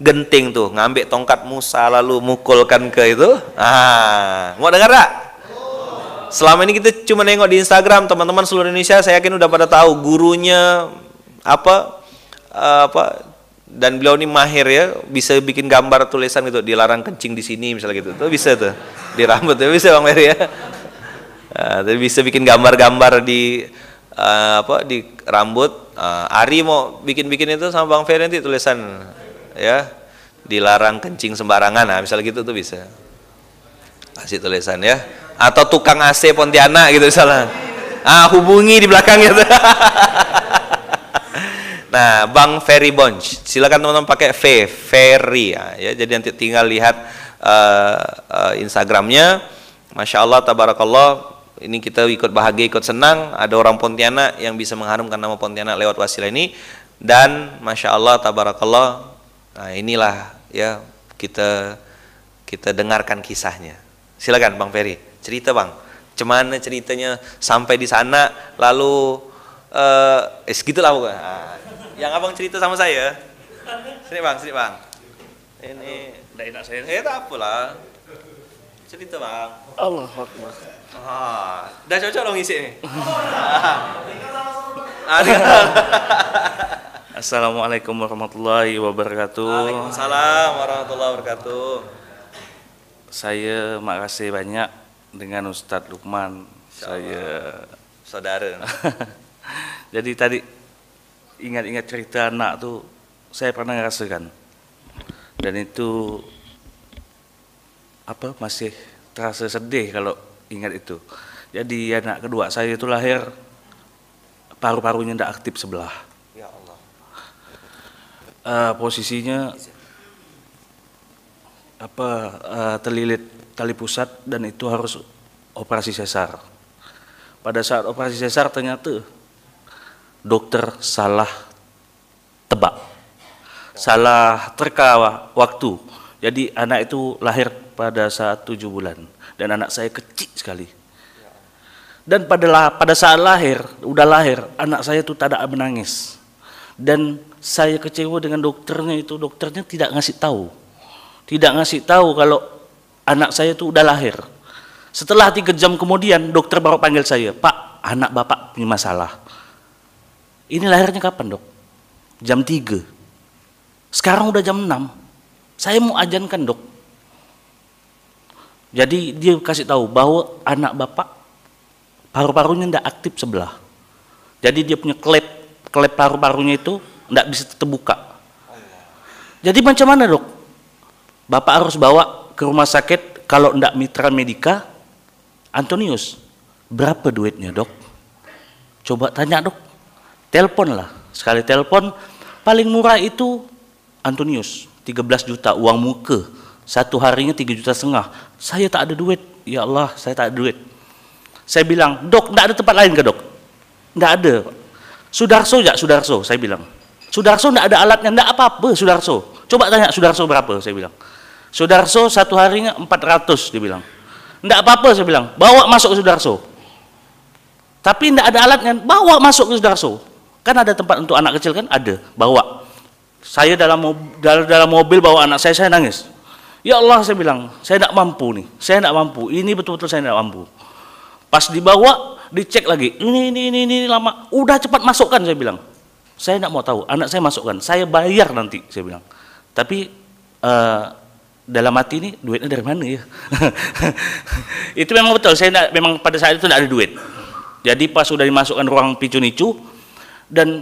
A: genting tuh. Ngambil tongkat Musa lalu mukulkan ke itu. Ah mau dengar tak Selama ini kita cuma nengok di Instagram teman-teman seluruh Indonesia saya yakin udah pada tahu gurunya apa uh, apa dan beliau ini mahir ya bisa bikin gambar tulisan gitu dilarang kencing di sini misalnya gitu. Tuh bisa tuh di rambut ya bisa bang Mary ya. Uh, bisa bikin gambar-gambar di uh, apa di rambut. Uh, Ari mau bikin-bikin itu sama bang Ferry nanti tulisan ya. Dilarang kencing sembarangan nah misalnya gitu tuh bisa. Kasih tulisan ya atau tukang AC Pontianak gitu misalnya. Ah hubungi di belakangnya tuh nah Bang Ferry Bonch. Silakan teman-teman pakai V Ferry. Ya, ya jadi nanti tinggal lihat uh, uh, Instagramnya. Masya Allah Tabarakallah. Ini kita ikut bahagia ikut senang. Ada orang Pontianak yang bisa mengharumkan nama Pontianak lewat wasilah ini. Dan Masya Allah Tabarakallah. Nah inilah ya kita kita dengarkan kisahnya. Silakan Bang Ferry cerita bang Cemana ceritanya sampai di sana lalu eh uh, segitulah pokoknya. Nah, yang abang cerita sama saya. Sini bang, sini bang. Ini tidak enak saya. Eh tak apalah. Cerita bang.
B: Allah Akbar.
A: Ah, dah cocok dong isi nih.
B: Assalamualaikum warahmatullahi wabarakatuh.
A: Waalaikumsalam warahmatullahi wabarakatuh.
B: Saya makasih banyak dengan Ustadz Lukman. Saya
A: saudara.
B: Jadi tadi ingat-ingat cerita anak tuh saya pernah ngerasakan. Dan itu apa masih terasa sedih kalau ingat itu. Jadi anak kedua saya itu lahir paru-parunya tidak aktif sebelah.
A: Ya Allah.
B: Uh, posisinya apa uh, terlilit tali pusat dan itu harus operasi sesar. Pada saat operasi sesar ternyata dokter salah tebak, salah terka waktu. Jadi anak itu lahir pada saat tujuh bulan dan anak saya kecil sekali. Dan pada pada saat lahir, udah lahir, anak saya itu ada menangis. Dan saya kecewa dengan dokternya itu, dokternya tidak ngasih tahu. Tidak ngasih tahu kalau anak saya itu udah lahir. Setelah tiga jam kemudian, dokter baru panggil saya, Pak, anak bapak punya masalah. Ini lahirnya kapan dok? Jam 3. Sekarang udah jam 6. Saya mau ajankan dok. Jadi dia kasih tahu bahwa anak bapak paru-parunya tidak aktif sebelah. Jadi dia punya klep, klep paru-parunya itu tidak bisa terbuka. Jadi macam mana dok? Bapak harus bawa ke rumah sakit kalau tidak mitra medika, Antonius, berapa duitnya dok? Coba tanya dok, telepon lah. Sekali telepon, paling murah itu Antonius, 13 juta uang muka. Satu harinya 3 juta setengah. Saya tak ada duit. Ya Allah, saya tak ada duit. Saya bilang, dok, tidak ada tempat lain ke dok? Tidak ada. Sudarso ya, Sudarso, saya bilang. Sudarso tidak ada alatnya, tidak apa-apa Sudarso. Coba tanya Sudarso berapa, saya bilang. Sudarso satu harinya 400, dia bilang. Tidak apa-apa, saya bilang. Bawa masuk ke Sudarso. Tapi tidak ada alatnya, bawa masuk ke Sudarso. Kan ada tempat untuk anak kecil kan? Ada, bawa. Saya dalam, dalam, dalam mobil bawa anak saya, saya nangis. Ya Allah, saya bilang, saya tidak mampu nih. Saya tidak mampu, ini betul-betul saya tidak mampu. Pas dibawa, dicek lagi. Ini, ini, ini, ini lama. Udah cepat masukkan, saya bilang. Saya tidak mau tahu. Anak saya masukkan. Saya bayar nanti, saya bilang. Tapi uh, dalam hati ini duitnya dari mana ya? itu memang betul. Saya enggak, memang pada saat itu tidak ada duit. Jadi pas sudah dimasukkan ruang picu nicu dan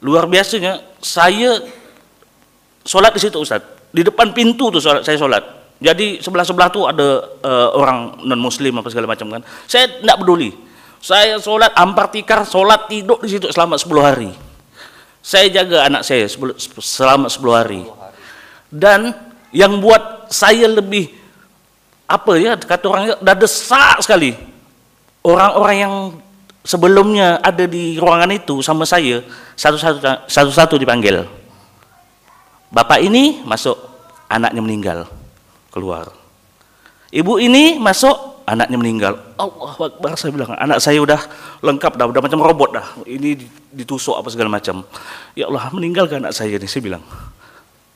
B: luar biasanya saya sholat di situ Ustaz. Di depan pintu tuh sholat, saya sholat jadi sebelah-sebelah tuh ada uh, orang non muslim apa segala macam kan. Saya tidak peduli. Saya sholat ampar tikar, sholat tidur di situ selama 10 hari. Saya jaga anak saya selama 10 hari. Dan yang buat saya lebih apa ya kata orangnya udah desak sekali. Orang-orang yang sebelumnya ada di ruangan itu sama saya satu-satu satu-satu dipanggil. Bapak ini masuk, anaknya meninggal keluar. Ibu ini masuk, anaknya meninggal. Allah Akbar, saya bilang, anak saya udah lengkap dah, udah macam robot dah. Ini ditusuk apa segala macam. Ya Allah, meninggalkan anak saya ini, saya bilang.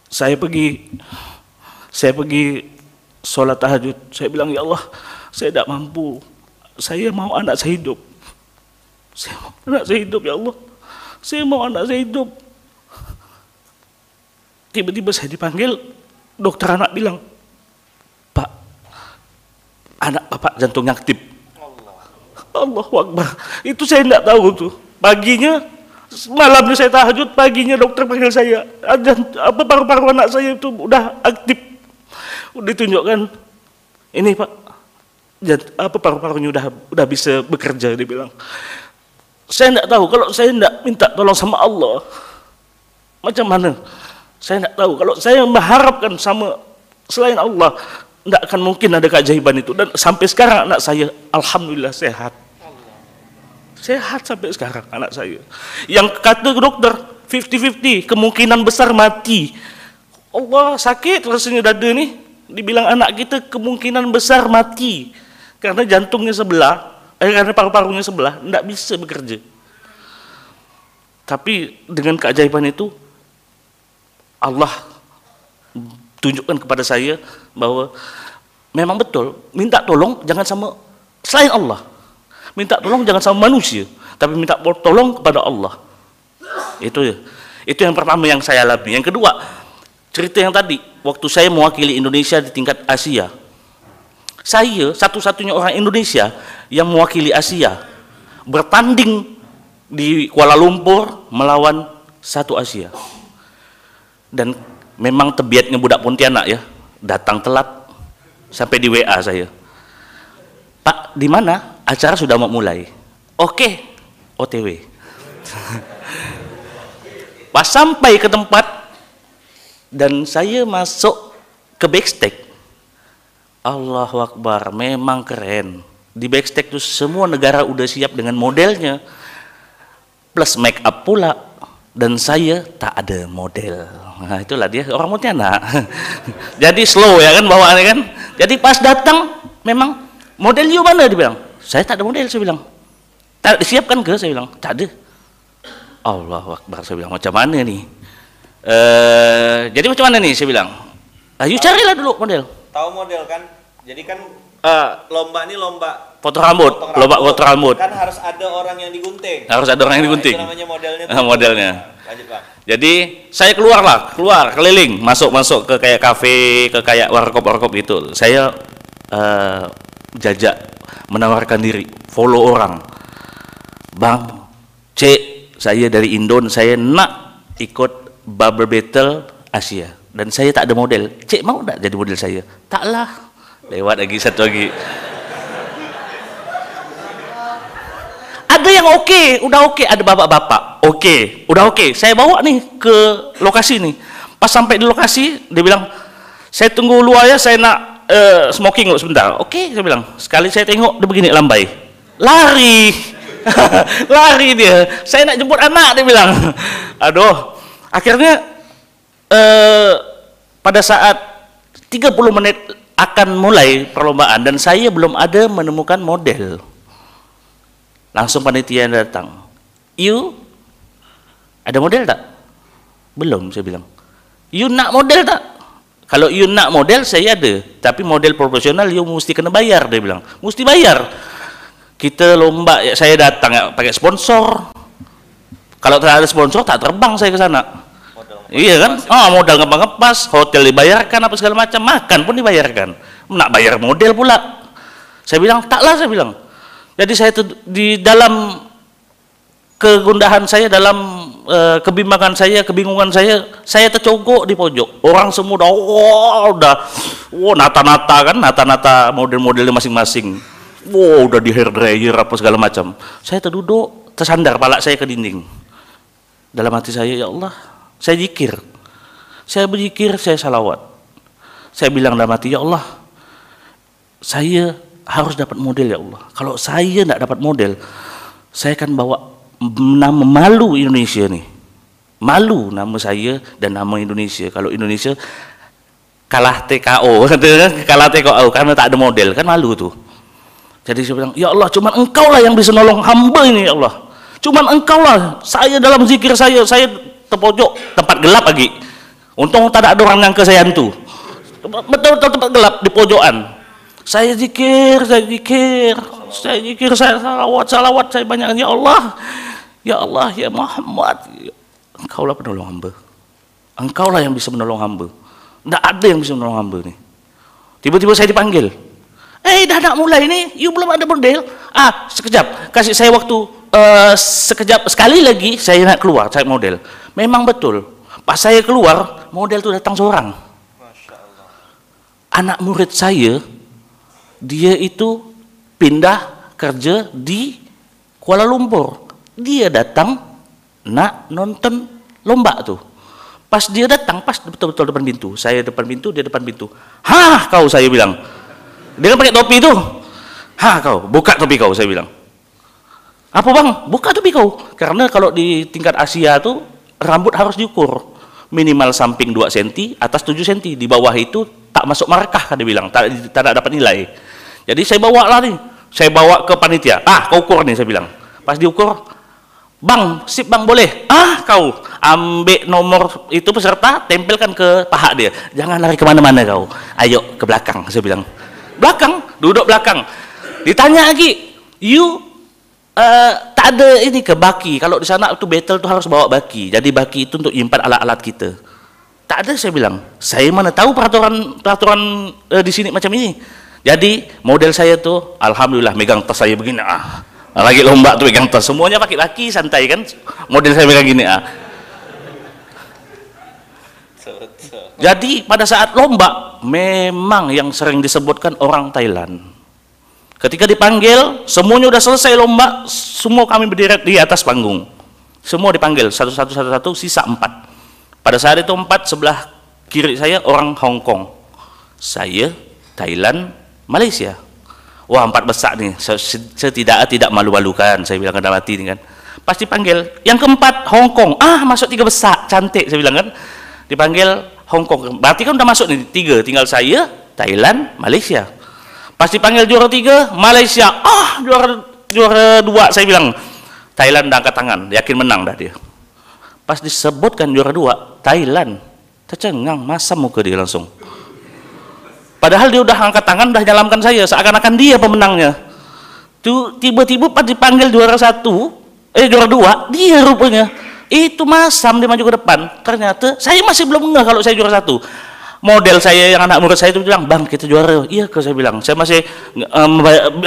B: Saya pergi, saya pergi sholat tahajud. Saya bilang, ya Allah, saya tidak mampu. Saya mau anak saya hidup. Saya mau anak saya hidup, ya Allah. Saya mau anak saya hidup. Tiba-tiba saya dipanggil, dokter anak bilang, anak bapak jantungnya aktif. Allah Akbar. Itu saya tidak tahu tuh. Paginya, malamnya saya tahajud, paginya dokter panggil saya. Ada apa paru-paru anak saya itu udah aktif. Ditunjukkan. Ini pak, apa paru-parunya udah udah bisa bekerja dia bilang. Saya tidak tahu kalau saya tidak minta tolong sama Allah. Macam mana? Saya tidak tahu. Kalau saya mengharapkan sama selain Allah, tidak akan mungkin ada keajaiban itu dan sampai sekarang anak saya alhamdulillah sehat sehat sampai sekarang anak saya yang kata dokter 50-50 kemungkinan besar mati Allah sakit rasanya dada nih dibilang anak kita kemungkinan besar mati karena jantungnya sebelah, eh, karena paru-parunya sebelah, tidak bisa bekerja. Tapi dengan keajaiban itu, Allah tunjukkan kepada saya bahwa memang betul, minta tolong jangan sama selain Allah. Minta tolong jangan sama manusia, tapi minta tolong kepada Allah. Itu ya. Itu yang pertama yang saya alami. Yang kedua, cerita yang tadi, waktu saya mewakili Indonesia di tingkat Asia. Saya satu-satunya orang Indonesia yang mewakili Asia bertanding di Kuala Lumpur melawan satu Asia. Dan memang tebiatnya budak Pontianak ya, datang telat sampai di WA saya. Pak, di mana? Acara sudah mau mulai. Oke, OTW. Pas sampai ke tempat dan saya masuk ke backstage. Allahu Akbar, memang keren. Di backstage itu semua negara udah siap dengan modelnya. Plus make up pula. Dan saya tak ada model. Nah, itulah dia orang Pontianak. Jadi slow ya kan bawaannya kan. Jadi pas datang memang model you mana dia bilang. Saya tak ada model saya bilang. Tak disiapkan ke saya bilang. Tak ada. Allahu Akbar saya bilang macam mana nih eh jadi macam mana nih saya bilang ayo carilah dulu model
A: Tahu model kan? Jadi kan
B: Eh,
A: lomba ini lomba
B: foto rambut
A: potong
B: lomba foto rambut
A: Kan harus ada orang yang digunting.
B: harus ada orang yang
A: Nah,
B: digunting
A: Itu namanya modelnya.
B: Ah, modelnya.
A: Lanjut, Pak.
B: jadi saya keluar lah keluar keliling masuk masuk ke kayak kafe ke kayak warkop warkop itu saya eh, jajak menawarkan diri follow orang bang cek saya dari Indon saya nak ikut bubble battle Asia. Dan saya tak ada model. Cek mau tak jadi model saya? Taklah lewat lagi satu lagi. Ada yang oke udah oke ada bapak-bapak. Oke udah oke saya bawa nih ke lokasi nih pas sampai di lokasi dia bilang saya tunggu luar ya. Saya nak eh, smoking sebentar. Oke saya bilang. Sekali saya tengok dia begini lambai. Lari. Lari dia. Saya nak jemput anak dia bilang. Aduh akhirnya eh, pada saat 30 menit akan mulai perlombaan dan saya belum ada menemukan model. Langsung panitia datang. You ada model tak? Belum saya bilang. You nak model tak? Kalau you nak model saya ada. Tapi model profesional you mesti kena bayar dia bilang. Mesti bayar. Kita lomba ya saya datang ya, pakai sponsor kalau tak ada sponsor tak terbang saya ke sana. Iya kan? Ah modal ngepas hotel dibayarkan apa segala macam. Makan pun dibayarkan. Nak bayar model pula. Saya bilang taklah saya bilang. Jadi saya tuh di dalam kegundahan saya dalam eh, kebimbangan saya kebingungan saya saya tercogok di pojok. Orang semua udah wah udah. Wah nata-nata kan? Nata-nata model-modelnya masing-masing. Wah udah di hair dryer apa segala macam. Saya terduduk tersandar pala saya ke dinding dalam hati saya ya Allah saya zikir. Saya berzikir saya salawat. Saya bilang dalam hati ya Allah saya harus dapat model ya Allah. Kalau saya tidak dapat model saya akan bawa nama malu Indonesia nih malu nama saya dan nama Indonesia. Kalau Indonesia kalah TKO kalah TKO karena tak ada model kan malu tuh jadi saya bilang ya Allah cuman engkau lah yang bisa nolong hamba ini ya Allah cuman engkau lah saya dalam zikir saya saya terpojok tempat gelap lagi. Untung tak ada orang yang ke saya hantu. Betul-betul tempat gelap di pojokan. Saya zikir saya zikir saya zikir saya salawat salawat saya banyak. Ya Allah ya Allah ya Muhammad. Engkau lah penolong hamba. Engkau lah yang bisa menolong hamba. Tidak ada yang bisa menolong hamba nih tiba-tiba saya dipanggil eh dah nak mulai nih you belum ada model ah sekejap. Kasih saya waktu uh, sekejap sekali lagi saya nak keluar cari model. Memang betul. Pas saya keluar model itu datang seorang. Anak murid saya dia itu pindah kerja di Kuala Lumpur. Dia datang nak nonton lomba tuh pas dia datang pas betul-betul depan pintu. Saya depan pintu dia depan pintu. Hah kau saya bilang dia kan pakai topi tuh hah kau buka topi kau saya bilang apa bang buka topi kau karena kalau di tingkat Asia tuh rambut harus diukur minimal samping 2 cm atas 7 cm di bawah itu tak masuk markah dia bilang tak, tak dapat nilai Jadi saya bawa lah nih, saya bawa ke panitia. Ah, kau ukur nih saya bilang. Pas diukur, bang, sip bang boleh. Ah, kau ambil nomor itu peserta, tempelkan ke paha dia. Jangan lari ke mana-mana kau. Ayo ke belakang, saya bilang. Belakang, duduk belakang. Ditanya lagi, you eh, tak ada ini ke baki. Kalau di sana tuh battle tuh harus bawa baki. Jadi baki itu untuk nyimpan alat-alat kita. Tak ada saya bilang. Saya mana tahu peraturan peraturan eh, di sini macam ini. Jadi model saya tuh alhamdulillah megang tas saya begini ah. Lagi lomba tuh megang tas. Semuanya pakai baki santai kan. Model saya megang gini ah. Jadi pada saat lomba memang yang sering disebutkan orang Thailand. Ketika dipanggil, semuanya udah selesai lomba, semua kami berdiri di atas panggung. Semua dipanggil satu-satu satu-satu, sisa empat. Pada saat itu empat sebelah kiri saya orang Hong Kong, saya Thailand, Malaysia. Wah empat besar nih, saya tidak malu-malukan, saya bilang kena mati nih kan. Pasti panggil, yang keempat Hong Kong, ah masuk tiga besar, cantik saya bilang kan. Dipanggil Hong Kong, berarti kan udah masuk nih tiga, tinggal saya, Thailand, Malaysia. Pasti panggil juara tiga, Malaysia. Ah, juara juara dua saya bilang. Thailand dah angkat tangan, yakin menang dah dia. Pas disebutkan juara dua, Thailand. Tercengang, masa muka dia langsung. Padahal dia udah angkat tangan, udah nyalamkan saya, seakan-akan dia pemenangnya. Tiba-tiba pas dipanggil juara satu, eh juara dua, dia rupanya. Itu masam dia maju ke depan. Ternyata saya masih belum ngeh kalau saya juara satu. Model saya yang anak murid saya itu bilang bang kita juara. Iya ke saya bilang. Saya masih um,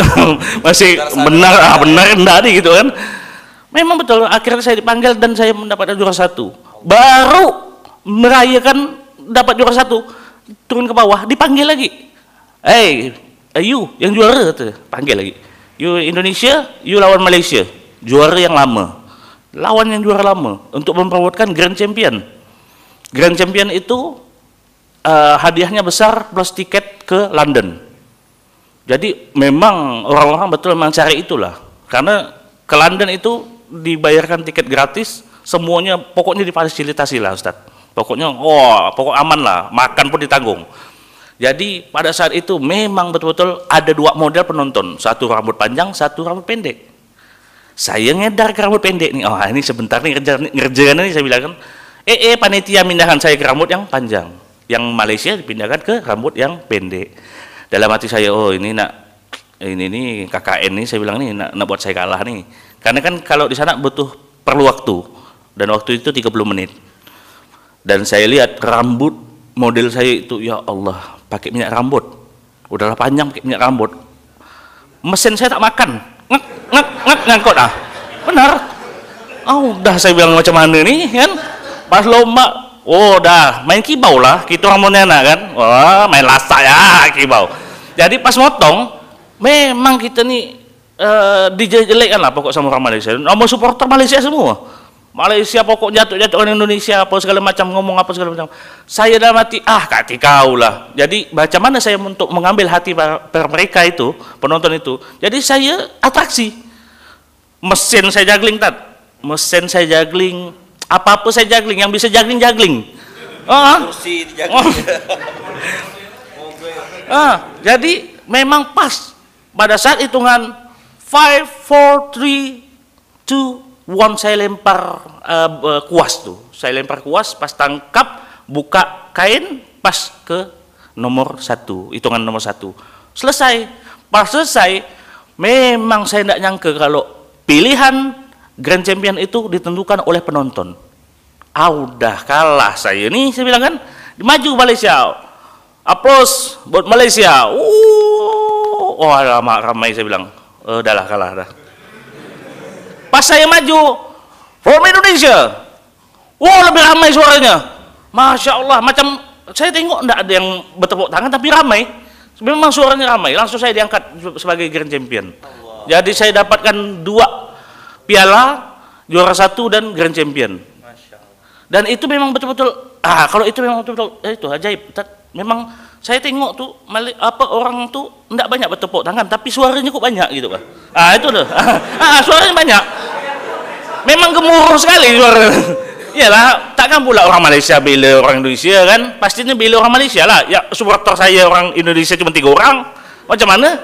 B: masih benar ah, benar enggak nih gitu kan. Memang betul akhirnya saya dipanggil dan saya mendapatkan juara satu. Baru merayakan dapat juara satu. Turun ke bawah dipanggil lagi. Hey you yang juara? tuh panggil lagi. You Indonesia you lawan Malaysia. Juara yang lama lawan yang juara lama untuk memperebutkan Grand Champion Grand Champion itu uh, hadiahnya besar plus tiket ke London. Jadi memang orang-orang betul memang cari itulah. Karena ke London itu dibayarkan tiket gratis, semuanya pokoknya difasilitasi lah Ustaz. Pokoknya oh, pokok aman lah, makan pun ditanggung. Jadi pada saat itu memang betul-betul ada dua model penonton, satu rambut panjang, satu rambut pendek. Saya ngedar ke rambut pendek nih, oh ini sebentar nih ngerjain ini saya bilang kan, eh eh panitia mindahkan saya ke rambut yang panjang. Yang Malaysia dipindahkan ke rambut yang pendek. Dalam hati saya oh ini nak ini nih KKN nih saya bilang nih nak, nak buat saya kalah nih. Karena kan kalau di sana butuh perlu waktu. Dan waktu itu 30 menit. Dan saya lihat rambut model saya itu ya Allah pakai minyak rambut. Udahlah panjang pakai minyak rambut. Mesin saya tak makan ngangkut ah benar. Oh udah saya bilang macam mana nih kan? Pas lomba Oh dah. Main kibau lah kita orang Pontianak kan? Wah main lasak ya kibau. Jadi pas motong memang kita nih uh, dijelekkan lah pokok sama orang Malaysia. Nomor supporter Malaysia semua. Malaysia pokok jatuh-jatuh orang Indonesia apa segala macam ngomong apa segala macam. Saya dah mati ah kati kau lah. Jadi macam mana saya untuk mengambil hati mereka itu penonton itu? Jadi saya atraksi mesin saya juggling tad mesin saya juggling. Apa-apa saya juggling yang bisa juggling juggling. Ah oh. ah jadi memang pas. Pada saat hitungan 5 4 3 2 1 saya lempar uh, kuas tuh. Saya lempar kuas pas tangkap buka kain pas ke nomor satu hitungan nomor satu. Selesai. Pas selesai memang saya tidak nyangka kalau pilihan Grand Champion itu ditentukan oleh penonton. Ah kalah saya ini saya bilang kan maju Malaysia. Aplos buat Malaysia. Uh, oh ramai, ramai saya bilang. Oh, udahlah kalah dah. Pas saya maju from Indonesia. Wow lebih ramai suaranya. Masya Allah macam saya tengok tidak ada yang bertepuk tangan tapi ramai. Memang suaranya ramai. Langsung saya diangkat sebagai Grand Champion. Jadi saya dapatkan dua piala juara satu dan grand champion. Dan itu memang betul-betul ah kalau itu memang betul-betul eh, itu ajaib. Memang saya tengok tuh apa orang tuh tidak banyak bertepuk tangan tapi suaranya kok banyak gitu kan ah itu loh. Ah suaranya banyak. Memang gemuruh sekali suara iyalah takkan pula orang Malaysia bila orang Indonesia kan? Pastinya bila orang Malaysia lah. Ya supporter saya orang Indonesia cuma tiga orang. Macam mana?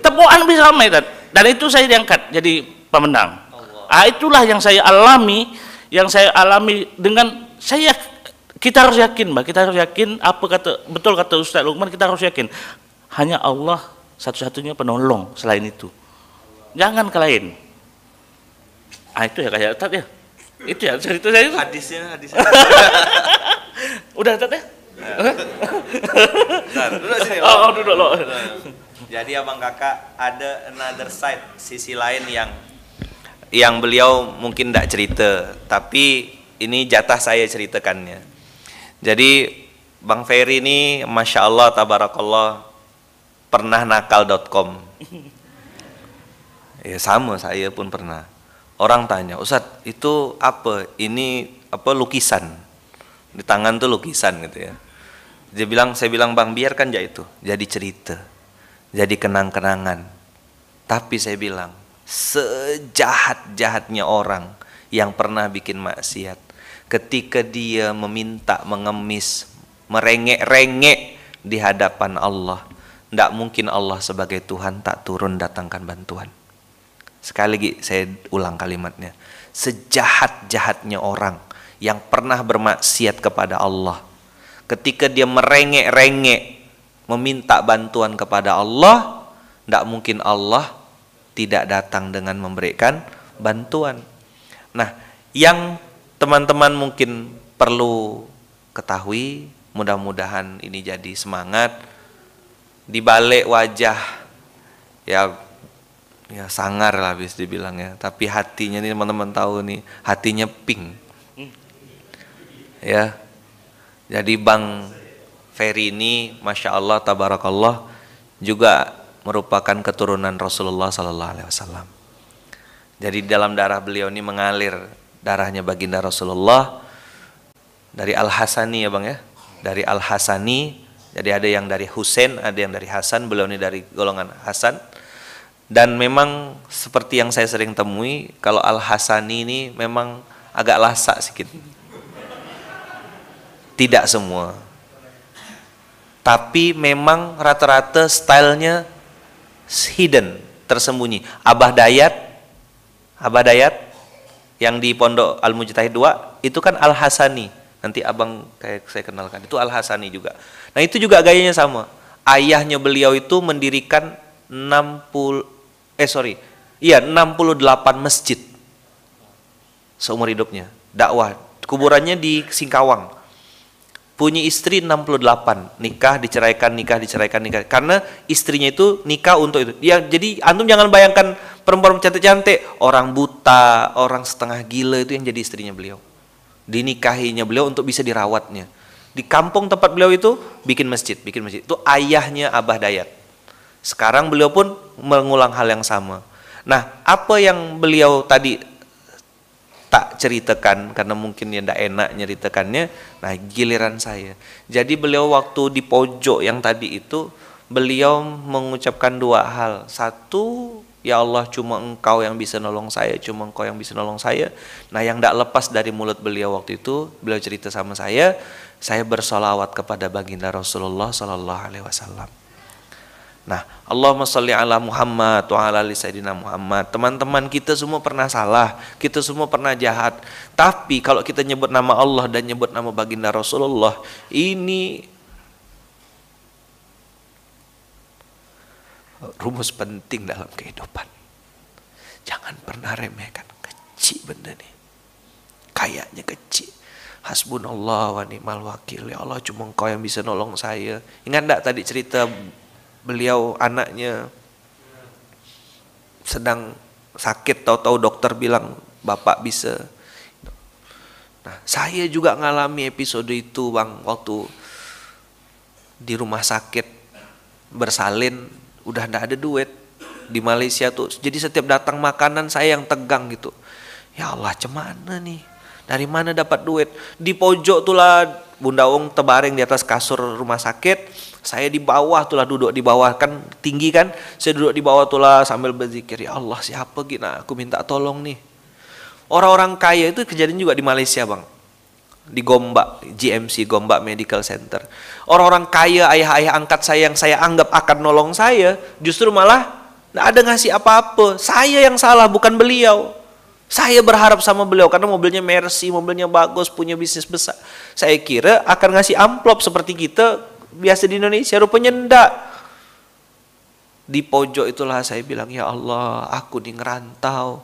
B: Tepuan bisa ramai Tat. Dan itu saya diangkat jadi pemenang. Ah itulah yang saya alami yang saya alami dengan saya kita harus yakin mbak. Kita harus yakin apa kata betul kata Ustaz Lukman kita harus yakin. Hanya Allah satu-satunya penolong selain itu. Jangan ke lain. Ah itu ya kayak Tat ya? Itu ya cerita saya itu?
A: Hadisnya, hadisnya.
B: udah Tat ya?
A: Bentar, duduk sini.
B: oh, oh duduk lo
A: Jadi abang kakak ada another side, sisi lain yang yang beliau mungkin tidak cerita, tapi ini jatah saya ceritakannya. Jadi Bang Ferry ini, masya Allah, tabarakallah, pernah nakal.com. Ya sama, saya pun pernah. Orang tanya, Ustadz itu apa? Ini apa lukisan? Di tangan tuh lukisan gitu ya. Dia bilang, saya bilang bang biarkan aja itu, jadi cerita, jadi kenang-kenangan. Tapi saya bilang, sejahat-jahatnya orang yang pernah bikin maksiat, ketika dia meminta, mengemis, merengek-rengek di hadapan Allah, tidak mungkin Allah sebagai Tuhan tak turun datangkan bantuan. Sekali lagi saya ulang kalimatnya. Sejahat-jahatnya orang yang pernah bermaksiat kepada Allah. Ketika dia merengek-rengek meminta bantuan kepada Allah, tidak mungkin Allah tidak datang dengan memberikan bantuan. Nah, yang teman-teman mungkin perlu ketahui, mudah-mudahan ini jadi semangat. Di balik wajah ya ya sangar lah bisa dibilang ya. Tapi hatinya nih teman-teman tahu nih hatinya pink. Ya. Jadi Bang Ferry ini Masya Allah Tabarakallah juga merupakan keturunan Rasulullah Sallallahu Alaihi Wasallam. Jadi dalam darah beliau ini mengalir darahnya baginda Rasulullah dari Al Hasani ya bang ya? Dari Al Hasani jadi ada yang dari Husain ada yang dari Hasan beliau ini dari golongan Hasan. Dan memang seperti yang saya sering temui kalau Al Hasani ini memang agak lasak sedikit tidak semua tapi memang rata-rata stylenya hidden tersembunyi. Abah Dayat Abah Dayat yang di Pondok Al Mujtahid 2 itu kan Al Hasani nanti abang kayak saya kenalkan. Itu Al Hasani juga. Nah itu juga gayanya sama. Ayahnya beliau itu mendirikan 60 eh sorry. Iya 68 masjid seumur hidupnya. Dakwah. Kuburannya di Singkawang punya istri 68 nikah diceraikan nikah diceraikan nikah. Karena istrinya itu nikah untuk itu. Ya jadi antum jangan bayangkan perempuan cantik-cantik orang buta orang setengah gila itu yang jadi istrinya beliau. Dinikahinya beliau untuk bisa dirawatnya. Di kampung tempat beliau itu bikin masjid bikin masjid. Itu ayahnya Abah Dayat. Sekarang beliau pun mengulang hal yang sama. Nah apa yang beliau tadi tak ceritakan karena mungkin ya tidak enak nyeritakannya. Nah giliran saya. Jadi beliau waktu di pojok yang tadi itu beliau mengucapkan dua hal. Satu ya Allah cuma engkau yang bisa nolong saya cuma engkau yang bisa nolong saya. Nah yang tidak lepas dari mulut beliau waktu itu beliau cerita sama saya saya bersolawat kepada baginda Rasulullah Sallallahu Alaihi Wasallam Nah, Allahumma sholli ala Muhammad wa ala ali Sayyidina Muhammad. Teman-teman kita semua pernah salah, kita semua pernah jahat. Tapi kalau kita nyebut nama Allah dan nyebut nama baginda Rasulullah, ini rumus penting dalam kehidupan. Jangan pernah remehkan kecil benda nih. Kayaknya kecil. Hasbunallah wa ni'mal wakil. Ya Allah cuma engkau yang bisa nolong saya. Ingat enggak tadi cerita beliau anaknya sedang sakit tahu-tahu dokter bilang bapak bisa. Nah saya juga ngalami episode itu bang waktu di rumah sakit bersalin udah ndak ada duit di Malaysia tuh. Jadi setiap datang makanan saya yang tegang gitu. Ya Allah cemana nih? Dari mana dapat duit? Di pojok tuh lah Bunda Ung tebaring di atas kasur rumah sakit. Saya di bawah tuh lah duduk di bawah. Kan tinggi kan? Saya duduk di bawah tuh lah sambil berzikir ya Allah siapa gina? Aku minta tolong nih. Orang-orang kaya itu kejadian juga di Malaysia bang. Di Gombak GMC Gombak Medical Center. Orang-orang kaya ayah-ayah angkat saya yang saya anggap akan nolong saya justru malah Nggak ada ngasih apa-apa. Saya yang salah, bukan beliau. Saya berharap sama beliau karena mobilnya Mercy, mobilnya bagus, punya bisnis besar. Saya kira akan ngasih amplop seperti kita biasa di Indonesia, rupanya enggak. Di pojok itulah saya bilang, ya Allah, aku di ngerantau.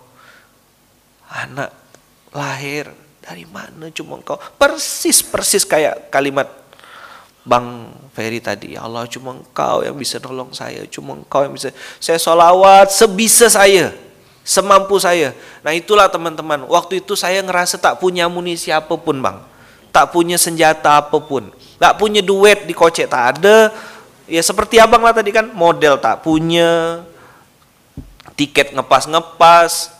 A: Anak lahir dari mana cuma engkau persis persis kayak kalimat Bang Ferry tadi ya Allah cuma engkau yang bisa nolong saya cuma engkau yang bisa saya solawat sebisa saya semampu saya. Nah itulah teman-teman. Waktu itu saya ngerasa tak punya amunisi apa pun bang. Tak punya senjata apa pun. Tak punya duit di kocek tak ada. Ya seperti abang lah tadi kan model tak punya. Tiket ngepas-ngepas.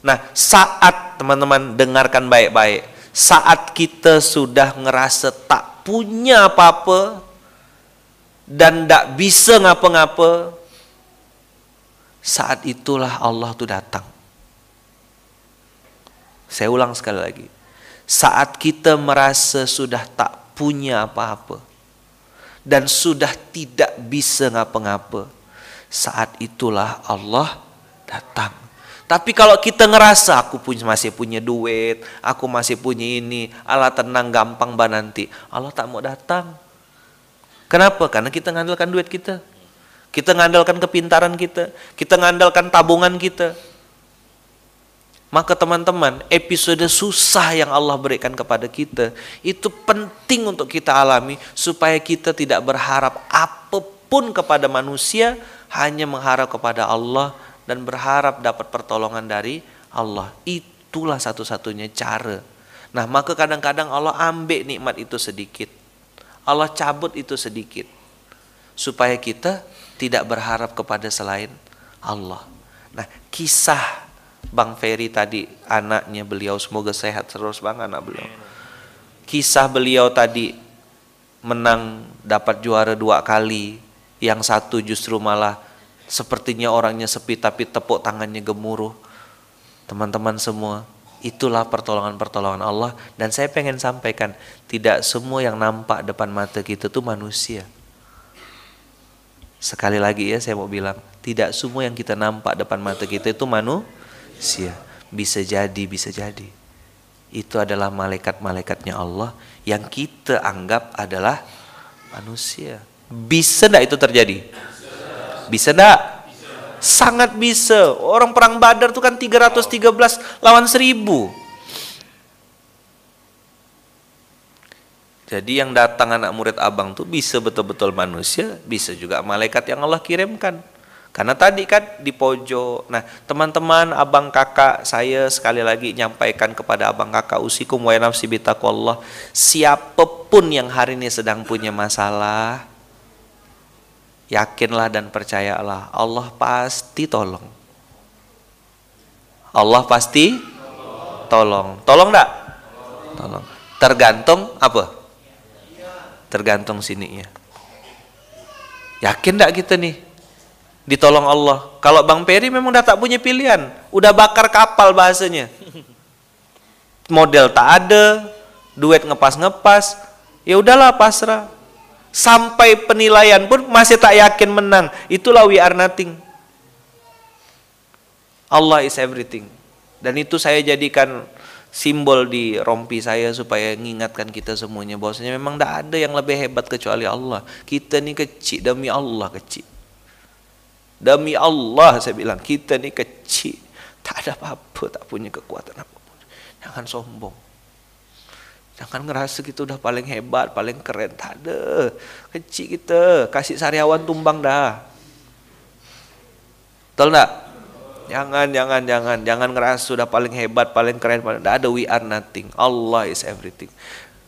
A: Nah, saat teman-teman dengarkan baik-baik, saat kita sudah ngerasa tak punya apa-apa dan tak bisa ngapa-ngapa, saat itulah Allah tuh datang. Saya ulang sekali lagi. Saat kita merasa sudah tak punya apa-apa dan sudah tidak bisa ngapa-ngapa, saat itulah Allah datang. Tapi kalau kita ngerasa aku punya masih punya duit, aku masih punya ini, Allah tenang gampang bah nanti. Allah tak mau datang. Kenapa? Karena kita ngandalkan duit kita. Kita ngandalkan kepintaran kita, kita ngandalkan tabungan kita. Maka teman-teman, episode susah yang Allah berikan kepada kita itu penting untuk kita alami supaya kita tidak berharap apa pun kepada manusia, hanya mengharap kepada Allah dan berharap dapat pertolongan dari Allah. Itulah satu-satunya cara. Nah, maka kadang-kadang Allah ambil nikmat itu sedikit. Allah cabut itu sedikit. Supaya kita tidak berharap kepada selain Allah. Nah, kisah Bang Ferry tadi, anaknya beliau semoga sehat terus Bang anak beliau. Kisah beliau tadi menang dapat juara dua kali, yang satu justru malah Sepertinya orangnya sepi tapi tepuk tangannya gemuruh. Teman-teman semua, itulah pertolongan-pertolongan Allah dan saya pengen sampaikan tidak semua yang nampak depan mata kita itu manusia. Sekali lagi ya saya mau bilang, tidak semua yang kita nampak depan mata kita itu manusia. Bisa jadi, bisa jadi. Itu adalah malaikat-malaikatnya Allah yang kita anggap adalah manusia. Bisa tidak itu terjadi? Bisa enggak? Sangat bisa. Orang perang Badar itu kan 313 lawan 1000. Jadi yang datang anak murid abang tuh bisa betul-betul manusia, bisa juga malaikat yang Allah kirimkan. Karena tadi kan di pojok. Nah, teman-teman, abang kakak saya sekali lagi nyampaikan kepada abang kakak usikum wa nafsi bitaqwallah. Siapa pun yang hari ini sedang punya masalah, yakinlah dan percayalah Allah pasti tolong Allah pasti tolong tolong enggak tolong tergantung apa tergantung sininya. Yakin enggak kita nih? Ditolong Allah. Kalau Bang Peri memang udah tak punya pilihan. Udah bakar kapal bahasanya. Model tak ada. Duit ngepas-ngepas. Ya udahlah pasrah. Sampai penilaian pun masih tak yakin menang. Itulah we are nothing. Allah is everything. Dan itu saya jadikan simbol di rompi saya supaya mengingatkan kita semuanya bahwasanya memang tidak ada yang lebih hebat kecuali Allah. Kita ini kecil demi Allah kecil. Demi Allah saya bilang kita ini kecil. Tak ada apa-apa, tak punya kekuatan apa pun. Jangan sombong. Jangan ngerasa kita udah paling hebat, paling keren. Tak ada. Kecil kita. Kasih sariawan tumbang dah. Betul enggak? Jangan, jangan, jangan. Jangan ngerasa sudah paling hebat, paling keren. Paling... Ada we are nothing. Allah is everything.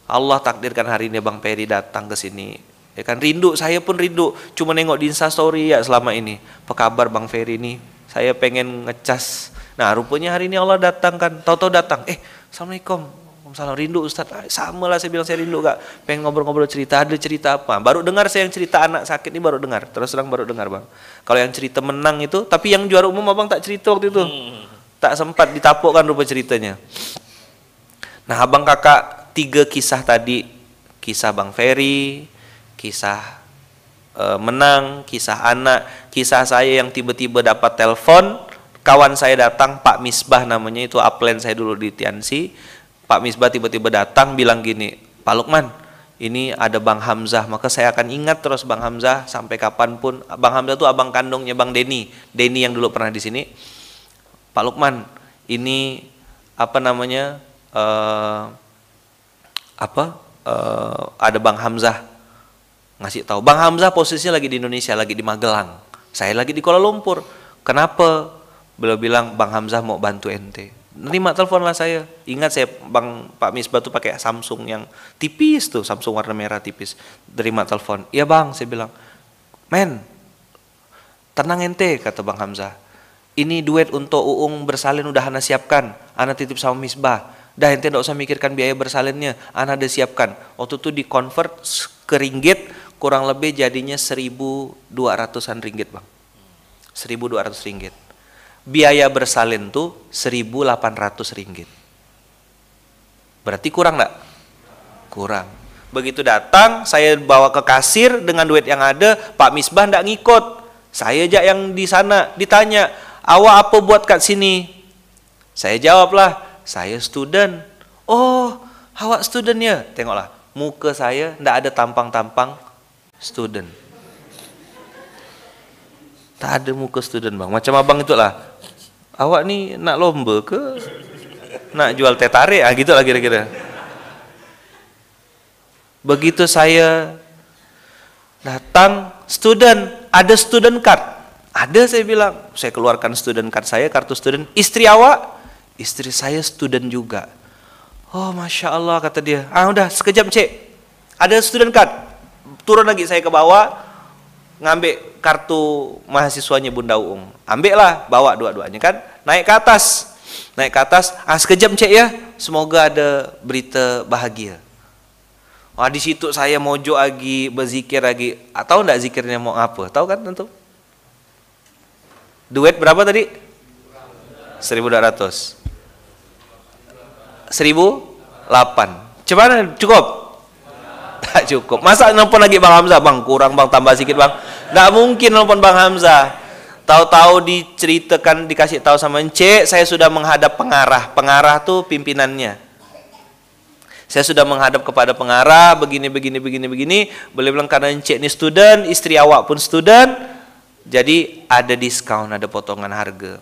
A: Allah takdirkan hari ini Bang Peri datang ke sini. Ya kan rindu, saya pun rindu. Cuma nengok di Insta story ya selama ini. Apa kabar Bang Ferry ini? Saya pengen ngecas. Nah rupanya hari ini Allah datang kan. Tahu-tahu datang. Eh, Assalamualaikum Waalaikumsalam rindu Ustaz. Ah, sama lah saya bilang saya rindu kak. Pengen ngobrol-ngobrol cerita. Ada cerita apa? Baru dengar saya yang cerita anak sakit ini baru dengar. Terus terang baru dengar bang. Kalau yang cerita menang itu, tapi yang juara umum abang tak cerita waktu itu. Hmm. Tak sempat ditapuk kan rupa ceritanya. Nah abang kakak tiga kisah tadi. Kisah Bang Ferry, kisah eh, menang, kisah anak, kisah saya yang tiba-tiba dapat telepon, kawan saya datang, Pak Misbah namanya itu upline saya dulu di Tiansi. Pak Misbah tiba-tiba datang bilang gini, Pak Lukman, ini ada Bang Hamzah, maka saya akan ingat terus Bang Hamzah sampai kapan pun. Bang Hamzah itu abang kandungnya Bang Denny, Denny yang dulu pernah di sini. Pak Lukman, ini apa namanya? eh, apa? eh, ada Bang Hamzah ngasih tahu. Bang Hamzah posisinya lagi di Indonesia, lagi di Magelang. Saya lagi di Kuala Lumpur. Kenapa? Beliau bilang Bang Hamzah mau bantu ente. Nerima telepon lah saya. Ingat saya Bang Pak Misbah tuh pakai Samsung yang tipis tuh, Samsung warna merah tipis. Terima telepon. Iya Bang, saya bilang. Men, tenang ente kata Bang Hamzah. Ini duet untuk Uung bersalin udah Ana siapkan. Ana titip sama Misbah. Dah ente tidak usah mikirkan biaya bersalinnya. Ana udah siapkan. Waktu itu di convert ke ringgit kurang lebih jadinya 1200-an ringgit bang 1200 ringgit biaya bersalin tuh 1800 ringgit. Berarti kurang nggak? Kurang. Begitu datang saya bawa ke kasir dengan duit yang ada Pak Misbah ndak ngikut. Saya aja yang di sana ditanya awak apa buat kat sini? Saya jawablah saya student. Oh awak student ya? Tengoklah muka saya ndak ada tampang-tampang student. Tak ada muka student bang. Macam abang itulah. Awak ni nak lomba ke? Nak jual teh tarik? Ah, gitu lah kira-kira. Begitu saya datang, student, ada student card. Ada saya bilang, saya keluarkan student card saya, kartu student. Istri awak? Istri saya student juga. Oh, Masya Allah, kata dia. Ah, udah, sekejap, cek. Ada student card turun lagi saya ke bawah ngambil kartu mahasiswanya Bunda Uung. Ambil lah bawa dua-duanya kan? Naik ke atas. Naik ke atas. Ah sekejap cek ya. Semoga ada berita bahagia. Wah di situ saya mojo lagi berzikir lagi. Atau enggak zikirnya mau apa? Tahu kan tentu? Duit berapa tadi? 1200 1008 coba cukup tak cukup. Masa nelpon lagi Bang Hamzah, Bang, kurang Bang, tambah sedikit Bang. Nggak mungkin nelpon Bang Hamzah. Tahu-tahu diceritakan, dikasih tahu sama Encik, saya sudah menghadap pengarah. Pengarah tuh pimpinannya. Saya sudah menghadap kepada pengarah, begini, begini, begini, begini. Beliau bilang, karena Encik ini student, istri awak pun student, jadi ada diskon, ada potongan harga.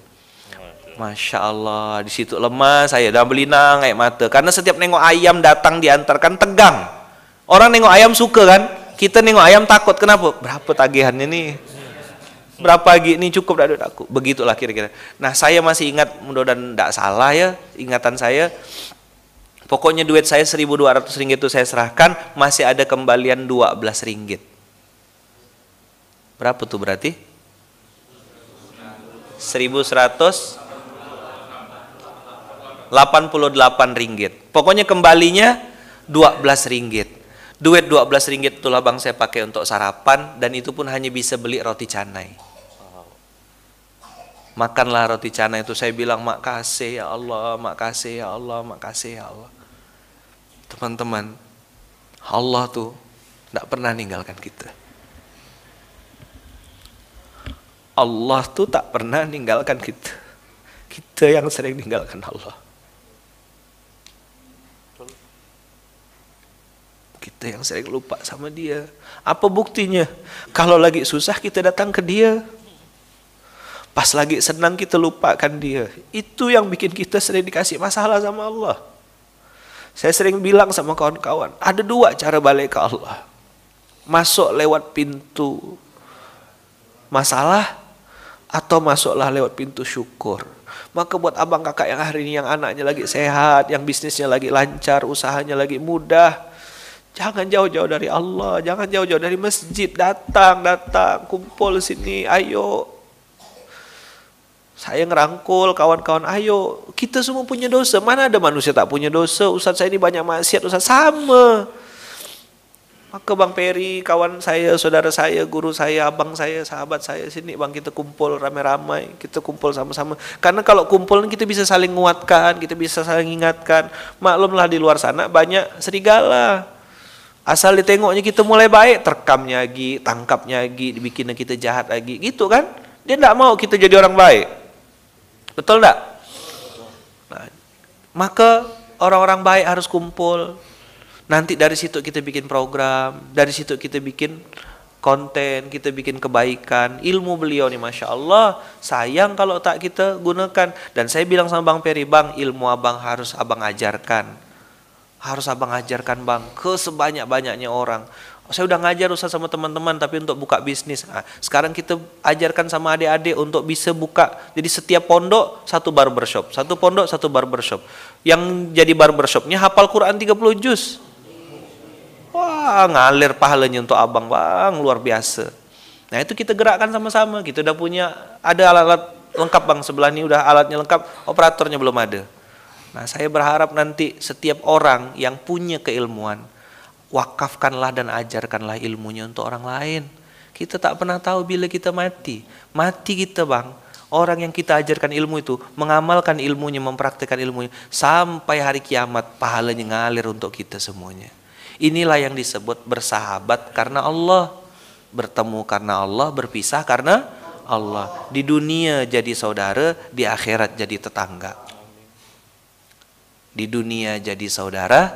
A: Masya Allah, di situ lemah saya dan belinang air mata. Karena setiap nengok ayam datang diantarkan tegang. Orang nengok ayam suka kan? Kita nengok ayam takut. Kenapa? Berapa tagihannya nih? Berapa lagi ini cukup dah aku. Begitulah kira-kira. Nah, saya masih ingat mudah-mudahan tidak salah ya ingatan saya. Pokoknya duit saya 1200 ringgit itu saya serahkan, masih ada kembalian 12 ringgit. Berapa tuh berarti? 1100 88 ringgit. Pokoknya kembalinya 12 ringgit. Duit 12 ringgit itulah bang saya pakai untuk sarapan dan itu pun hanya bisa beli roti canai. Makanlah roti canai itu saya bilang makasih ya Allah, makasih ya Allah, makasih ya Allah. Teman-teman, Allah tuh tidak pernah ninggalkan kita. Allah tuh tak pernah ninggalkan kita. Kita yang sering ninggalkan Allah. Kita yang sering lupa sama dia. Apa buktinya? Kalau lagi susah kita datang ke dia. Pas lagi senang kita lupakan dia. Itu yang bikin kita sering dikasih masalah sama Allah. Saya sering bilang sama kawan-kawan, ada dua cara balik ke Allah. Masuk lewat pintu masalah atau masuklah lewat pintu syukur. Maka buat abang kakak yang hari ini yang anaknya lagi sehat, yang bisnisnya lagi lancar, usahanya lagi mudah, Jangan jauh-jauh dari Allah, jangan jauh-jauh dari masjid. Datang, datang, kumpul sini, ayo. Saya ngerangkul kawan-kawan, ayo. Kita semua punya dosa. Mana ada manusia tak punya dosa? Ustaz saya ini banyak maksiat, Ustaz sama. Maka Bang Peri, kawan saya, saudara saya, guru saya, abang saya, sahabat saya sini Bang kita kumpul ramai-ramai, kita kumpul sama-sama. Karena kalau kumpul kita bisa saling menguatkan, kita bisa saling ingatkan. Maklumlah di luar sana banyak serigala Asal ditengoknya kita mulai baik, terkamnya lagi, tangkapnya lagi, dibikin kita jahat lagi, gitu kan? Dia tidak mau kita jadi orang baik. Betul tidak? Nah, maka orang-orang baik harus kumpul. Nanti dari situ kita bikin program, dari situ kita bikin konten, kita bikin kebaikan. Ilmu beliau nih Masya Allah, sayang kalau tak kita gunakan. Dan saya bilang sama Bang Peri, Bang ilmu abang harus abang ajarkan harus abang ajarkan bang ke sebanyak-banyaknya orang. Saya udah ngajar usah sama teman-teman tapi untuk buka bisnis. Nah, sekarang kita ajarkan sama adik-adik untuk bisa buka. Jadi setiap pondok satu barbershop, satu pondok satu barbershop. Yang jadi barbershopnya hafal Quran 30 juz. Wah, ngalir pahalanya untuk abang bang, luar biasa. Nah itu kita gerakkan sama-sama. Kita udah punya ada alat-alat lengkap bang sebelah ini udah alatnya lengkap, operatornya belum ada. Nah, saya berharap nanti setiap orang yang punya keilmuan, wakafkanlah dan ajarkanlah ilmunya untuk orang lain. Kita tak pernah tahu bila kita mati. Mati kita, Bang. Orang yang kita ajarkan ilmu itu mengamalkan ilmunya, mempraktikkan ilmunya sampai hari kiamat pahalanya ngalir untuk kita semuanya. Inilah yang disebut bersahabat karena Allah, bertemu karena Allah, berpisah karena Allah. Di dunia jadi saudara, di akhirat jadi tetangga di dunia jadi saudara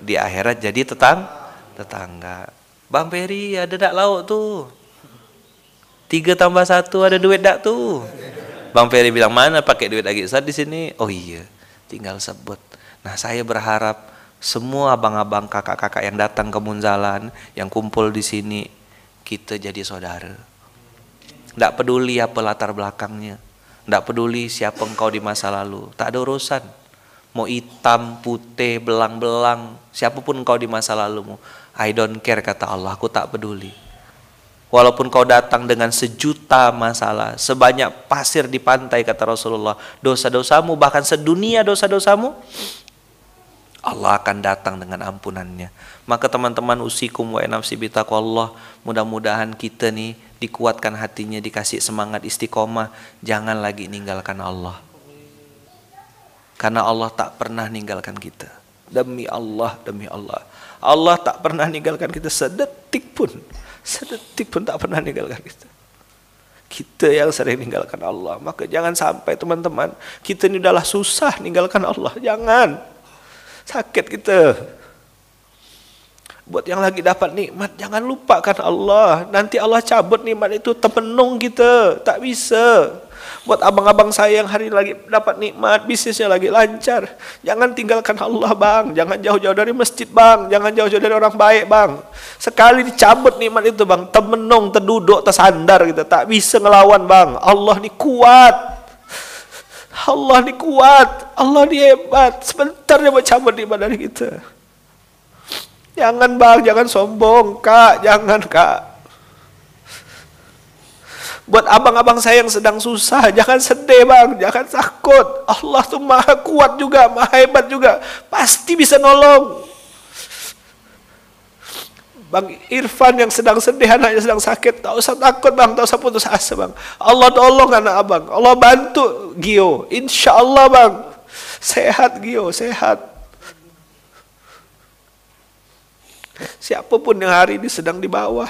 A: di akhirat jadi tetang tetangga. Bang Peri ada dak lauk tuh tiga tambah satu ada duit dak tuh Bang Peri bilang mana pakai duit lagi Ustaz di sini? Oh iya tinggal sebut. Nah saya berharap semua abang-abang kakak-kakak yang datang ke Munzalan yang kumpul di sini kita jadi saudara. Tidak peduli apa latar belakangnya. Tidak peduli siapa engkau di masa lalu. Tak ada urusan mau hitam, putih, belang-belang, siapa pun kau di masa lalumu. I don't care kata Allah, aku tak peduli. Walaupun kau datang dengan sejuta masalah, sebanyak pasir di pantai kata Rasulullah, dosa-dosamu bahkan sedunia dosa-dosamu, Allah akan datang dengan ampunannya. Maka teman-teman usikum wa nafsi bitaqwallah, mudah-mudahan kita nih dikuatkan hatinya, dikasih semangat istiqomah, jangan lagi ninggalkan Allah karena Allah tak pernah ninggalkan kita. Demi Allah, demi Allah. Allah tak pernah ninggalkan kita sedetik pun. Sedetik pun tak pernah ninggalkan kita. Kita yang sering ninggalkan Allah. Maka jangan sampai teman-teman, kita ini udahlah susah ninggalkan Allah. Jangan. Sakit kita. Buat yang lagi dapat nikmat, jangan lupakan Allah. Nanti Allah cabut nikmat itu terpenung kita. Tak bisa. Buat abang-abang saya yang hari ini lagi dapat nikmat, bisnisnya lagi lancar. Jangan tinggalkan Allah bang. Jangan jauh-jauh dari masjid bang. Jangan jauh-jauh dari orang baik bang. Sekali dicabut nikmat itu bang. Temenung, terduduk, tersandar kita. Tak bisa ngelawan bang. Allah ni kuat. Allah ni kuat. Allah ni hebat. Sebentar dia mau cabut nikmat dari kita. Jangan bang, jangan sombong kak. Jangan kak. Buat abang-abang saya yang sedang susah, jangan sedih bang, jangan takut. Allah tuh maha kuat juga, maha hebat juga. Pasti bisa nolong. Bang Irfan yang sedang sedih, anaknya sedang sakit, tak usah takut bang, tak usah putus asa bang. Allah tolong anak abang, Allah bantu Gio. Insya Allah bang, sehat Gio, sehat. Siapa pun yang hari ini sedang di bawah,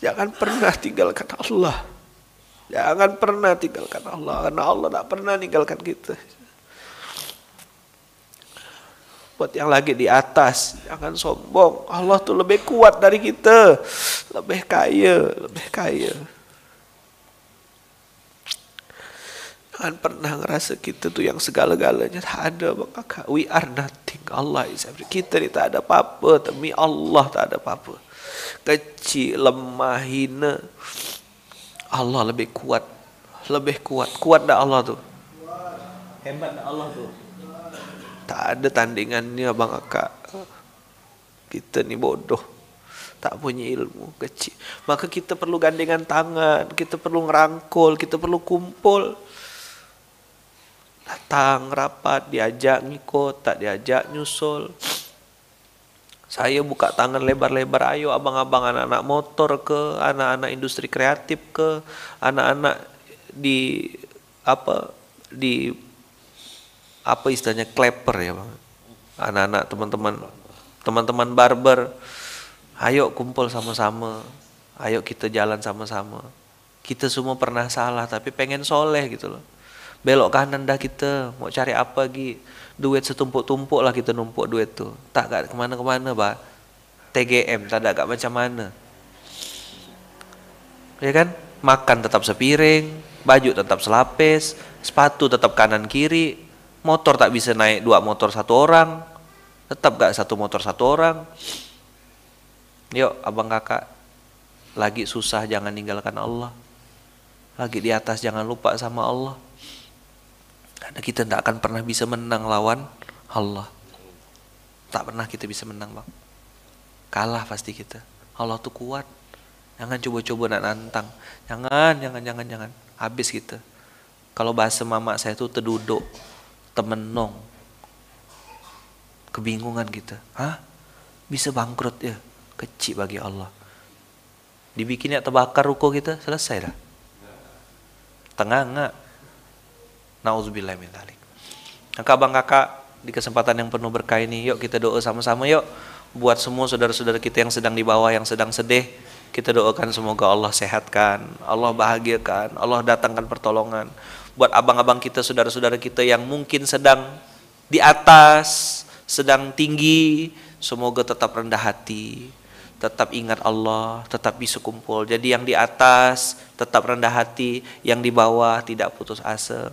A: Jangan pernah tinggalkan Allah. Jangan pernah tinggalkan Allah. Karena Allah tidak pernah tinggalkan kita. Buat yang lagi di atas, jangan sombong. Allah tuh lebih kuat dari kita. Lebih kaya, lebih kaya. Jangan pernah ngerasa kita tuh yang segala-galanya. Tak ada maka We are nothing. Allah is everything. Kita ni tak ada apa-apa. Demi Allah tak ada apa-apa kecil, lemah, hina. Allah lebih kuat, lebih kuat. Kuat dah Allah tuh. Hebat dah Allah tuh. Tak ada tandingannya bang akak. Kita ni bodoh. Tak punya ilmu kecil. Maka kita perlu gandengan tangan, kita perlu ngerangkul, kita perlu kumpul. Datang rapat, diajak ngikut, tak diajak nyusul. Saya buka tangan lebar-lebar, ayo abang-abang anak-anak motor ke, anak-anak industri kreatif ke, anak-anak di apa di apa istilahnya klepper ya bang, anak-anak teman-teman teman-teman barber, ayo kumpul sama-sama, ayo kita jalan sama-sama. Kita semua pernah salah tapi pengen soleh gitu loh. Belok kanan dah kita, mau cari apa lagi? Duit setumpuk-tumpuk lah kita numpuk duit tuh. Tak gak ke mana-kemana, bah. TGM, tak ada gak macam mana. Ya kan? Makan tetap sepiring, baju tetap selapis, sepatu tetap kanan kiri, motor tak bisa naik dua motor satu orang, tetap gak satu motor satu orang. Yuk abang kakak, lagi susah jangan tinggalkan Allah. Lagi di atas jangan lupa sama Allah. Karena kita tidak akan pernah bisa menang lawan Allah. Tak pernah kita bisa menang bang. Kalah pasti kita. Allah tuh kuat. Jangan coba-coba nak nantang. Jangan, jangan, jangan, jangan. Habis kita. Kalau bahasa mama saya tuh terduduk, temenong. Kebingungan kita. Hah? Bisa bangkrut ya? Kecil bagi Allah. Dibikinnya terbakar ruko kita, selesai dah. Tengah enggak. Nauzubillah min dzalik. Maka Bang Kakak di kesempatan yang penuh berkah ini, yuk kita doa sama-sama yuk buat semua saudara-saudara kita yang sedang di bawah yang sedang sedih, kita doakan semoga Allah sehatkan, Allah bahagiakan, Allah datangkan pertolongan. Buat abang-abang kita, saudara-saudara kita yang mungkin sedang di atas, sedang tinggi, semoga tetap rendah hati, tetap ingat Allah, tetap bisa kumpul. Jadi yang di atas tetap rendah hati, yang di bawah tidak putus asa.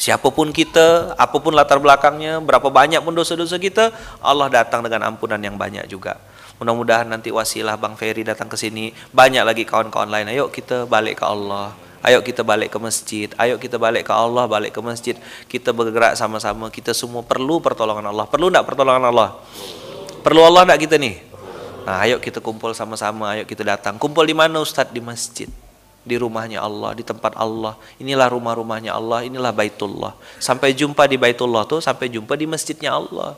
A: Siapa pun kita, apa pun latar belakangnya, berapa banyak pun dosa-dosa kita, Allah datang dengan ampunan yang banyak juga. Mudah-mudahan nanti wasilah Bang Ferry datang ke sini, banyak lagi kawan-kawan lain. Ayo kita balik ke Allah. Ayo kita balik ke masjid. Ayo kita balik ke Allah, balik ke masjid. Kita bergerak sama-sama. Kita semua perlu pertolongan Allah. Perlu enggak pertolongan Allah? Perlu Allah enggak kita nih? Nah, ayo kita kumpul sama-sama. Ayo kita datang. Kumpul di mana Ustadz? Di masjid di rumahnya Allah, di tempat Allah. Inilah rumah-rumahnya Allah, inilah Baitullah. Sampai jumpa di Baitullah tuh, sampai jumpa di masjidnya Allah.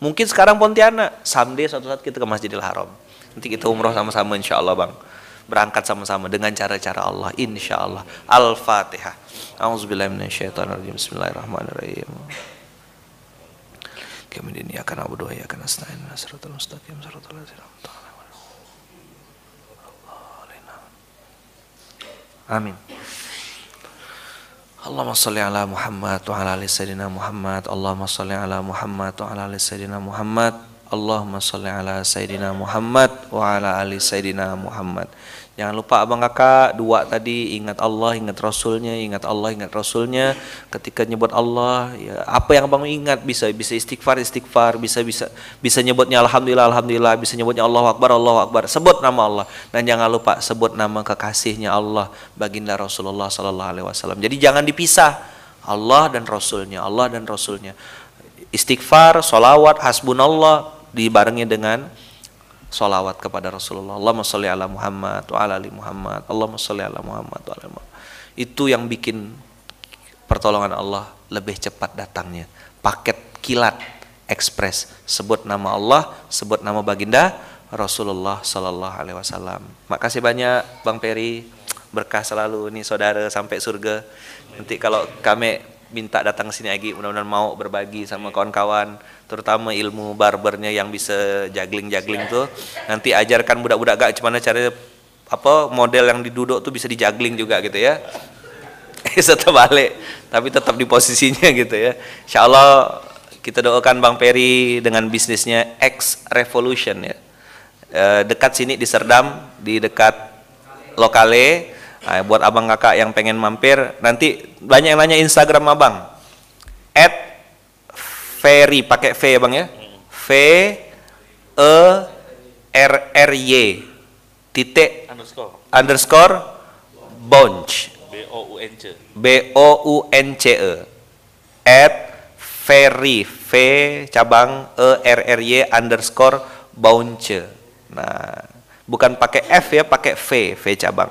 A: Mungkin sekarang Pontianak, someday suatu saat kita ke Masjidil Haram. Nanti kita umroh sama-sama insya Allah bang. Berangkat sama-sama dengan cara-cara Allah, insya Allah. Al-Fatihah. A'udzubillahiminasyaitonirrajim. Bismillahirrahmanirrahim. Kami ini akan abu doa, akan asnain, nasratul mustaqim, lazim. Amin. Allahumma salli ala Muhammad wa ala ali sayyidina Muhammad. Allahumma salli ala Muhammad wa ala ali sayyidina Muhammad. Allahumma salli ala sayyidina Muhammad wa ala ali sayyidina Muhammad. Jangan lupa abang kakak dua tadi ingat Allah, ingat Rasulnya, ingat Allah, ingat Rasulnya. Ketika nyebut Allah, ya, apa yang abang ingat bisa bisa istighfar, istighfar, bisa bisa bisa nyebutnya Alhamdulillah, Alhamdulillah, bisa nyebutnya Allah Akbar, Allah Akbar. Sebut nama Allah dan jangan lupa sebut nama kekasihnya Allah, baginda Rasulullah Sallallahu Alaihi Wasallam. Jadi jangan dipisah Allah dan Rasulnya, Allah dan Rasulnya. Istighfar, solawat, hasbunallah dibarengi dengan solawat kepada Rasulullah. Allahumma sholli ala Muhammad wa ala ali Muhammad. Allahumma sholli ala Muhammad wa ala Muhammad. Itu yang bikin pertolongan Allah lebih cepat datangnya. Paket kilat ekspres. Sebut nama Allah, sebut nama baginda Rasulullah Sallallahu Alaihi Wasallam. Makasih banyak Bang Peri, berkah selalu nih saudara sampai surga. Nanti kalau kami minta datang sini lagi, mudah-mudahan mau berbagi sama kawan-kawan terutama ilmu barbernya yang bisa juggling-juggling tuh. Nanti ajarkan budak-budak gak gimana cara apa model yang diduduk tuh bisa dijagling juga gitu ya. Tetap balik tapi tetap di posisinya gitu ya. Insya Allah kita doakan Bang Peri dengan bisnisnya X Revolution ya. E, dekat sini di Serdam di dekat lokale. Nah, buat abang kakak yang pengen mampir nanti banyak yang nanya Instagram abang. At Ferry pakai V ya bang ya. V E R R Y. Titik
B: underscore.
A: underscore bunch
B: B O U N C.
A: B O U N C E. At Ferry V cabang E R R Y underscore bounce nah bukan pakai F ya pakai V V cabang.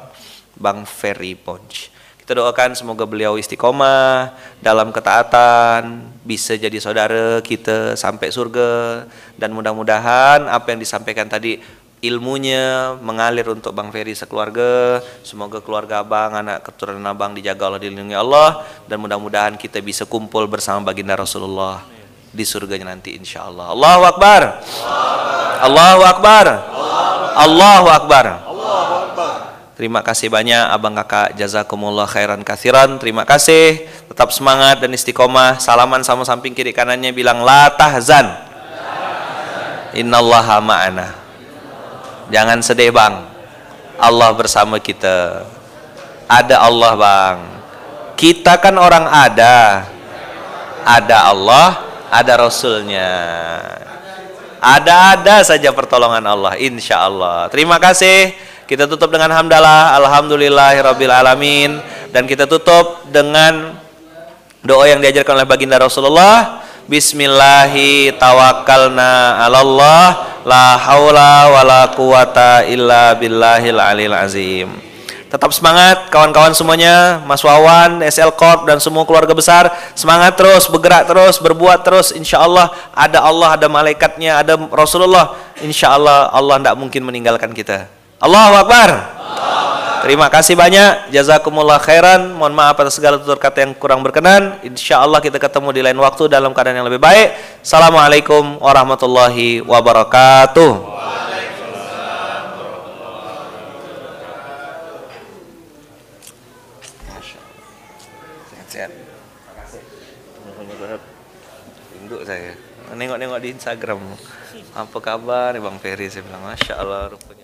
A: Bang Ferry Bunch kita doakan semoga beliau istiqomah dalam ketaatan, bisa jadi saudara kita sampai surga dan mudah-mudahan apa yang disampaikan tadi ilmunya mengalir untuk Bang Ferry sekeluarga. Semoga keluarga Abang, anak keturunan Abang dijaga Allah dilindungi Allah dan mudah-mudahan kita bisa kumpul bersama baginda Rasulullah di surganya nanti insya Allah. Allahu Akbar. Allahu Akbar. Allahu Akbar. Terima kasih banyak abang kakak jazakumullah khairan kathiran. Terima kasih. Tetap semangat dan istiqomah. Salaman sama samping kiri kanannya bilang la tahzan. Innallaha ma'ana. Jangan sedih bang. Allah bersama kita. Ada Allah bang. Kita kan orang ada. Ada Allah, ada Rasulnya. Ada-ada saja pertolongan Allah, insya Allah. Terima kasih. Kita tutup dengan hamdalah, alhamdulillahirabbil alamin dan kita tutup dengan doa yang diajarkan oleh baginda Rasulullah. Bismillahi tawakkalna 'alallah la haula wala quwata illa billahil alil azim. Tetap semangat kawan-kawan semuanya, Mas Wawan, SL Corp dan semua keluarga besar. Semangat terus, bergerak terus, berbuat terus. Insya Allah ada Allah, ada malaikatnya, ada Rasulullah. Insya Allah Allah tidak mungkin meninggalkan kita. Allahu Akbar. Terima kasih banyak. Jazakumullah khairan. Mohon maaf atas segala tutur kata yang kurang berkenan. Insya Allah kita ketemu di lain waktu dalam keadaan yang lebih baik. Assalamualaikum warahmatullahi wabarakatuh. Tunduk saya. Nengok-nengok di Instagram. Apa kabar Bang Ferry? Saya bilang, Masya Allah rupanya.